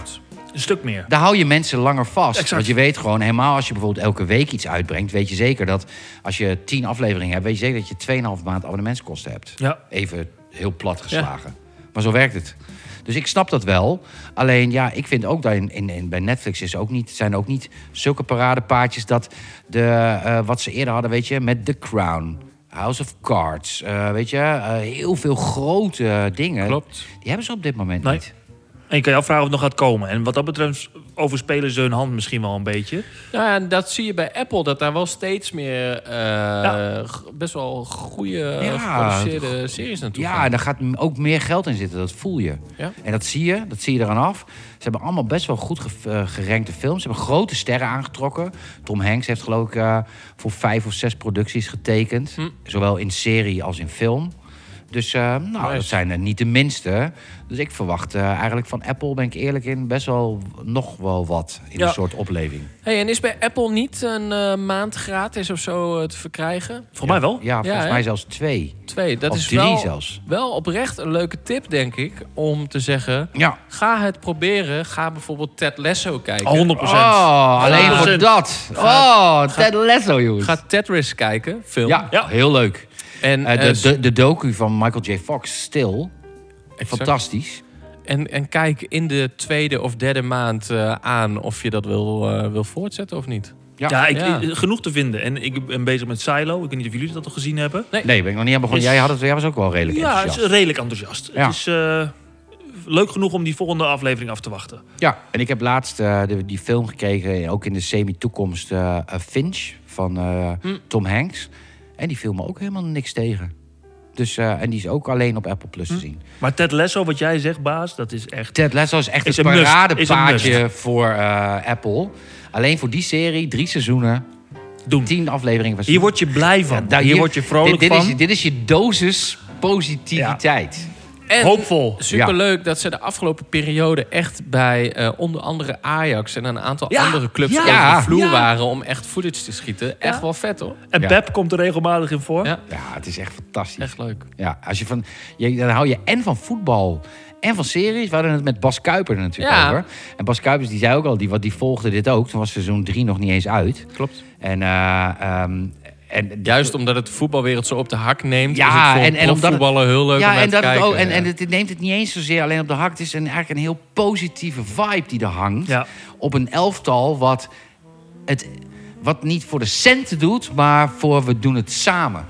[SPEAKER 4] Een stuk meer.
[SPEAKER 3] daar hou je mensen langer vast.
[SPEAKER 4] Exact.
[SPEAKER 3] Want je weet gewoon, helemaal als je bijvoorbeeld elke week iets uitbrengt... weet je zeker dat als je 10 afleveringen hebt... weet je zeker dat je 2,5 maand abonnementskosten hebt.
[SPEAKER 4] Ja.
[SPEAKER 3] Even heel plat geslagen. Maar zo werkt het. Dus ik snap dat wel. Alleen ja, ik vind ook dat in, in, in- bij Netflix is ook niet, zijn ook niet zulke paradepaadjes dat de, eh, wat ze eerder hadden, weet je, met The Crown, House of Cards, eh, weet je, eh, heel veel grote dingen.
[SPEAKER 2] Klopt.
[SPEAKER 3] Die hebben ze op dit moment
[SPEAKER 4] Nee.
[SPEAKER 3] niet.
[SPEAKER 4] En je kan je afvragen of het nog gaat komen. En wat dat betreft overspelen ze hun hand misschien wel een beetje.
[SPEAKER 2] Ja, en dat zie je bij Apple, dat daar wel steeds meer eh,
[SPEAKER 4] Ja.
[SPEAKER 2] best wel goede
[SPEAKER 3] Ja,
[SPEAKER 2] geproduceerde series naartoe
[SPEAKER 3] Ja,
[SPEAKER 2] gaan.
[SPEAKER 3] en daar gaat ook meer geld in zitten, dat voel je.
[SPEAKER 2] Ja.
[SPEAKER 3] En dat zie je, dat zie je eraan af. Ze hebben allemaal best wel goed ge- eh, gerankte films. Ze hebben grote sterren aangetrokken. Tom Hanks heeft geloof ik eh, voor vijf of zes producties getekend.
[SPEAKER 2] Hm.
[SPEAKER 3] Zowel in serie als in film. Dus eh, nou,
[SPEAKER 2] Nice.
[SPEAKER 3] dat zijn er niet de minste. Dus ik verwacht eh, eigenlijk van Apple, ben ik eerlijk in, best wel nog wel wat in
[SPEAKER 4] Ja.
[SPEAKER 3] een soort opleving.
[SPEAKER 2] Hey, en is bij Apple niet een eh, maand gratis of zo te verkrijgen?
[SPEAKER 4] Volgens mij wel.
[SPEAKER 3] Ja, volgens
[SPEAKER 2] hè?
[SPEAKER 3] mij zelfs twee.
[SPEAKER 2] Twee. Dat
[SPEAKER 3] of
[SPEAKER 2] is
[SPEAKER 3] drie
[SPEAKER 2] wel,
[SPEAKER 3] zelfs.
[SPEAKER 2] wel oprecht een leuke tip, denk ik, om te zeggen...
[SPEAKER 3] Ja.
[SPEAKER 2] Ga het proberen. Ga bijvoorbeeld Ted Lasso kijken.
[SPEAKER 4] 100
[SPEAKER 3] Oh, alleen
[SPEAKER 4] 100%.
[SPEAKER 3] voor dat. Oh, Ted Lasso, jongens.
[SPEAKER 2] Ga Tetris kijken, film.
[SPEAKER 3] Ja,
[SPEAKER 4] Ja.
[SPEAKER 3] heel leuk.
[SPEAKER 2] En,
[SPEAKER 3] Eh,
[SPEAKER 2] eh,
[SPEAKER 3] de, de, de docu van Michael J. Fox, Stil. Fantastisch.
[SPEAKER 2] En, en kijk in de tweede of derde maand eh, aan of je dat wil, eh, wil voortzetten of niet.
[SPEAKER 3] Ja.
[SPEAKER 4] Ja, ik,
[SPEAKER 2] Ja.
[SPEAKER 4] ik- genoeg te vinden. En ik ben bezig met Silo. Ik weet niet of jullie dat al gezien hebben.
[SPEAKER 3] Nee, ben ik nog niet aan begonnen.
[SPEAKER 4] Is-
[SPEAKER 3] Jij, had het, jij was ook wel redelijk
[SPEAKER 4] Ja, het
[SPEAKER 3] enthousiast.
[SPEAKER 4] is redelijk enthousiast.
[SPEAKER 3] Ja.
[SPEAKER 4] Het is eh, leuk genoeg om die volgende aflevering af te wachten.
[SPEAKER 3] Ja, en ik heb laatst eh, de- die film gekeken, ook in de semi-toekomst, Finch van eh,
[SPEAKER 2] Hm.
[SPEAKER 3] Tom Hanks. En die viel me ook helemaal niks tegen. Dus, eh, en die is ook alleen op Apple Plus te zien.
[SPEAKER 4] Maar Ted Lasso, wat jij zegt, baas, dat is echt...
[SPEAKER 3] Ted Lasso is echt
[SPEAKER 4] Is
[SPEAKER 3] een paradepaadje voor eh, Apple. Alleen voor die serie, drie seizoenen,
[SPEAKER 4] Doen.
[SPEAKER 3] tien afleveringen
[SPEAKER 4] Hier word je blij van.
[SPEAKER 3] Ja, daar-
[SPEAKER 4] hier, word je vrolijk
[SPEAKER 3] dit, dit
[SPEAKER 4] van.
[SPEAKER 3] Is, dit is je dosis positiviteit.
[SPEAKER 2] En
[SPEAKER 4] Hoopvol.
[SPEAKER 2] superleuk dat ze de afgelopen periode echt bij eh, onder andere Ajax en een aantal
[SPEAKER 4] Ja,
[SPEAKER 2] andere clubs
[SPEAKER 4] ja,
[SPEAKER 2] over de vloer
[SPEAKER 4] ja.
[SPEAKER 2] waren om echt footage te schieten. Echt wel vet hoor.
[SPEAKER 4] En
[SPEAKER 3] Ja.
[SPEAKER 4] Pep komt er regelmatig in voor.
[SPEAKER 2] Ja.
[SPEAKER 3] Ja, het is echt fantastisch.
[SPEAKER 2] Echt leuk.
[SPEAKER 3] Ja, als je van, je, dan hou je en van voetbal en van series. We hadden het met Bas Kuiper er natuurlijk
[SPEAKER 2] Ja.
[SPEAKER 3] over. En Bas Kuipers die zei ook al, die, wat- die volgde dit ook. Toen was seizoen 3 nog niet eens uit.
[SPEAKER 2] Klopt.
[SPEAKER 3] En, eh, ehm, en
[SPEAKER 2] Juist omdat het voetbalwereld zo op de hak neemt.
[SPEAKER 3] Ja,
[SPEAKER 2] is het voor
[SPEAKER 3] en- en omdat het-
[SPEAKER 2] voetballen heel leuk
[SPEAKER 3] ja, en,
[SPEAKER 2] te
[SPEAKER 3] dat het
[SPEAKER 2] kijken.
[SPEAKER 3] ook, en, en het neemt het niet eens zozeer alleen op de hak. Het is een, eigenlijk een heel positieve vibe die er hangt.
[SPEAKER 4] Ja.
[SPEAKER 3] Op een elftal wat, het, wat niet voor de centen doet, maar voor we doen het samen.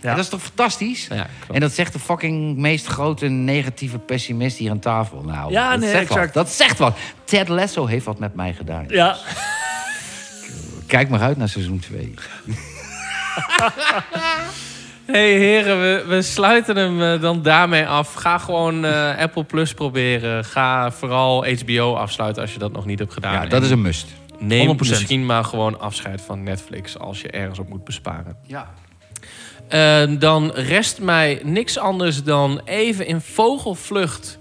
[SPEAKER 4] Ja.
[SPEAKER 3] En dat is toch fantastisch?
[SPEAKER 2] Ja.
[SPEAKER 3] En dat zegt de fucking meest grote negatieve pessimist hier aan tafel. Nou,
[SPEAKER 4] Ja,
[SPEAKER 3] dat
[SPEAKER 4] nee,
[SPEAKER 3] zegt
[SPEAKER 4] exact.
[SPEAKER 3] Wat. Dat zegt wat. Ted Lasso heeft wat met mij gedaan.
[SPEAKER 4] Ja.
[SPEAKER 3] Kijk maar uit naar seizoen 2.
[SPEAKER 2] Hey heren, we, we sluiten hem eh, dan daarmee af. Ga gewoon eh, Apple Plus proberen. Ga vooral HBO afsluiten als je dat nog niet hebt gedaan.
[SPEAKER 3] Ja, dat is een must.
[SPEAKER 2] Neem
[SPEAKER 4] 100%.
[SPEAKER 2] misschien maar gewoon afscheid van Netflix als je ergens op moet besparen.
[SPEAKER 3] Ja.
[SPEAKER 2] Eh, dan rest mij niks anders dan even in vogelvlucht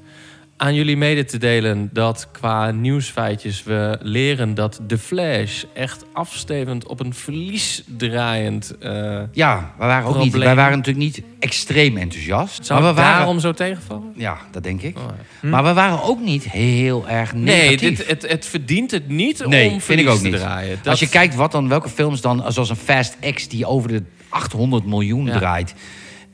[SPEAKER 2] aan jullie mede te delen dat qua nieuwsfeitjes we leren dat The Flash echt afstevend op een verlies draaiend. eh,
[SPEAKER 3] Ja, wij waren, ook niet, wij waren natuurlijk niet extreem enthousiast.
[SPEAKER 2] zou
[SPEAKER 3] maar we waren,
[SPEAKER 2] daarom zo tegenvallen?
[SPEAKER 3] Ja, dat denk ik.
[SPEAKER 2] Oh, ja.
[SPEAKER 3] Maar we waren ook niet heel erg
[SPEAKER 2] Nee,
[SPEAKER 3] negatief.
[SPEAKER 2] dit, het, het verdient het niet
[SPEAKER 3] Nee,
[SPEAKER 2] om
[SPEAKER 3] vind
[SPEAKER 2] verlies
[SPEAKER 3] ik ook
[SPEAKER 2] te
[SPEAKER 3] niet.
[SPEAKER 2] draaien. Dat-
[SPEAKER 3] Als je kijkt wat dan, welke films dan, zoals een Fast X die over de 800 miljoen
[SPEAKER 2] Ja.
[SPEAKER 3] draait.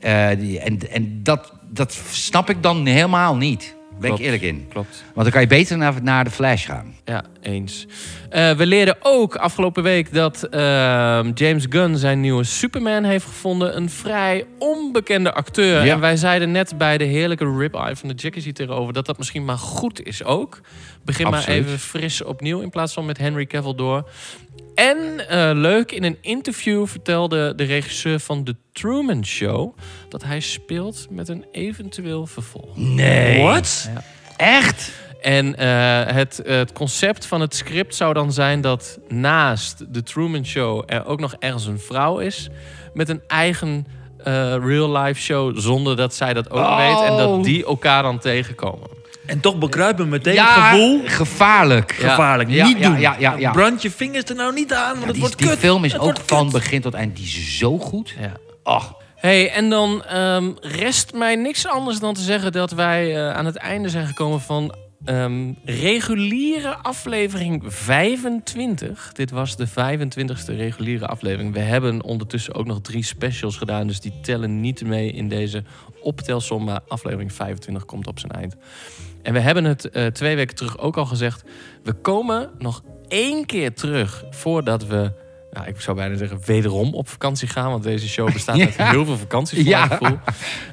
[SPEAKER 3] eh, die, en en dat, dat snap ik dan helemaal niet. Ben
[SPEAKER 2] Klopt.
[SPEAKER 3] ik eerlijk in.
[SPEAKER 2] Klopt.
[SPEAKER 3] Want dan kan je beter naar, naar de Flash gaan.
[SPEAKER 2] Ja, eens. Eh, we leerden ook afgelopen week dat ehm, James Gunn zijn nieuwe Superman heeft gevonden. Een vrij onbekende acteur.
[SPEAKER 3] Ja.
[SPEAKER 2] En wij zeiden net bij de heerlijke rib-eye van de Jackies hier tegenover... dat dat misschien maar goed is ook. Begin maar even fris opnieuw in plaats van met Henry Cavill door. En eh, leuk, in een interview vertelde de regisseur van The Truman Show... dat hij speelt met een eventueel vervolg.
[SPEAKER 3] Nee.
[SPEAKER 4] What?
[SPEAKER 3] Echt?
[SPEAKER 2] En eh, het, het concept van het script zou dan zijn dat naast de Truman Show er ook nog ergens een vrouw is met een eigen eh, real-life show zonder dat zij dat ook
[SPEAKER 3] Oh.
[SPEAKER 2] weet en dat die elkaar dan tegenkomen.
[SPEAKER 4] En toch bekruipen meteen
[SPEAKER 3] ja,
[SPEAKER 4] het gevoel.
[SPEAKER 3] gevaarlijk.
[SPEAKER 2] Ja.
[SPEAKER 4] Gevaarlijk.
[SPEAKER 3] Ja,
[SPEAKER 4] niet
[SPEAKER 3] ja,
[SPEAKER 4] doen.
[SPEAKER 3] ja, ja, ja.
[SPEAKER 4] Brand je vingers er nou niet aan, want het
[SPEAKER 3] die,
[SPEAKER 4] wordt
[SPEAKER 3] die
[SPEAKER 4] kut.
[SPEAKER 3] film is
[SPEAKER 4] Het
[SPEAKER 3] ook van
[SPEAKER 4] kut.
[SPEAKER 3] begin tot eind die is zo goed.
[SPEAKER 2] Ja.
[SPEAKER 3] Oh,
[SPEAKER 2] Hey, en dan ehm, rest mij niks anders dan te zeggen dat wij eh, aan het einde zijn gekomen van ehm, reguliere aflevering 25. Dit was de 25ste reguliere aflevering. We hebben ondertussen ook nog drie specials gedaan, dus die tellen niet mee in deze optelsom. Maar aflevering 25 komt op zijn eind. En we hebben het eh, twee weken terug ook al gezegd. We komen nog één keer terug voordat we nou, ik zou bijna zeggen, wederom op vakantie gaan. Want deze show bestaat uit heel veel vakanties. voor
[SPEAKER 3] Ja.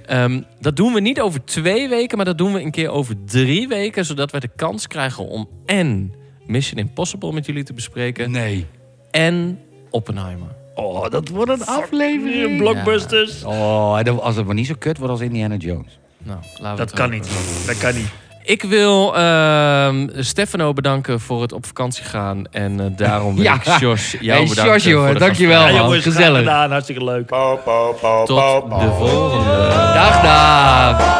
[SPEAKER 2] Ehm, dat doen we niet over twee weken, maar dat doen we een keer over drie weken. Zodat we de kans krijgen om en Mission Impossible met jullie te bespreken.
[SPEAKER 3] nee.
[SPEAKER 2] En Oppenheimer.
[SPEAKER 3] Oh, dat wordt een aflevering.
[SPEAKER 4] Blockbusters.
[SPEAKER 3] Oh, en als het maar niet zo kut wordt als Indiana Jones.
[SPEAKER 2] Nou, laten we
[SPEAKER 4] Dat
[SPEAKER 2] het
[SPEAKER 4] kan niet. Dat kan niet.
[SPEAKER 2] Ik wil ehm, Stefano bedanken voor het op vakantie gaan. En eh, daarom wil
[SPEAKER 3] Ja.
[SPEAKER 2] ik Jos jou
[SPEAKER 3] Hey,
[SPEAKER 2] bedanken.
[SPEAKER 3] Jos, jongen,
[SPEAKER 2] voor de
[SPEAKER 3] dankjewel.
[SPEAKER 4] Ja, jongens,
[SPEAKER 3] gezellig.
[SPEAKER 4] gedaan. Hartstikke leuk.
[SPEAKER 2] Tot de volgende.
[SPEAKER 3] Dag, dag.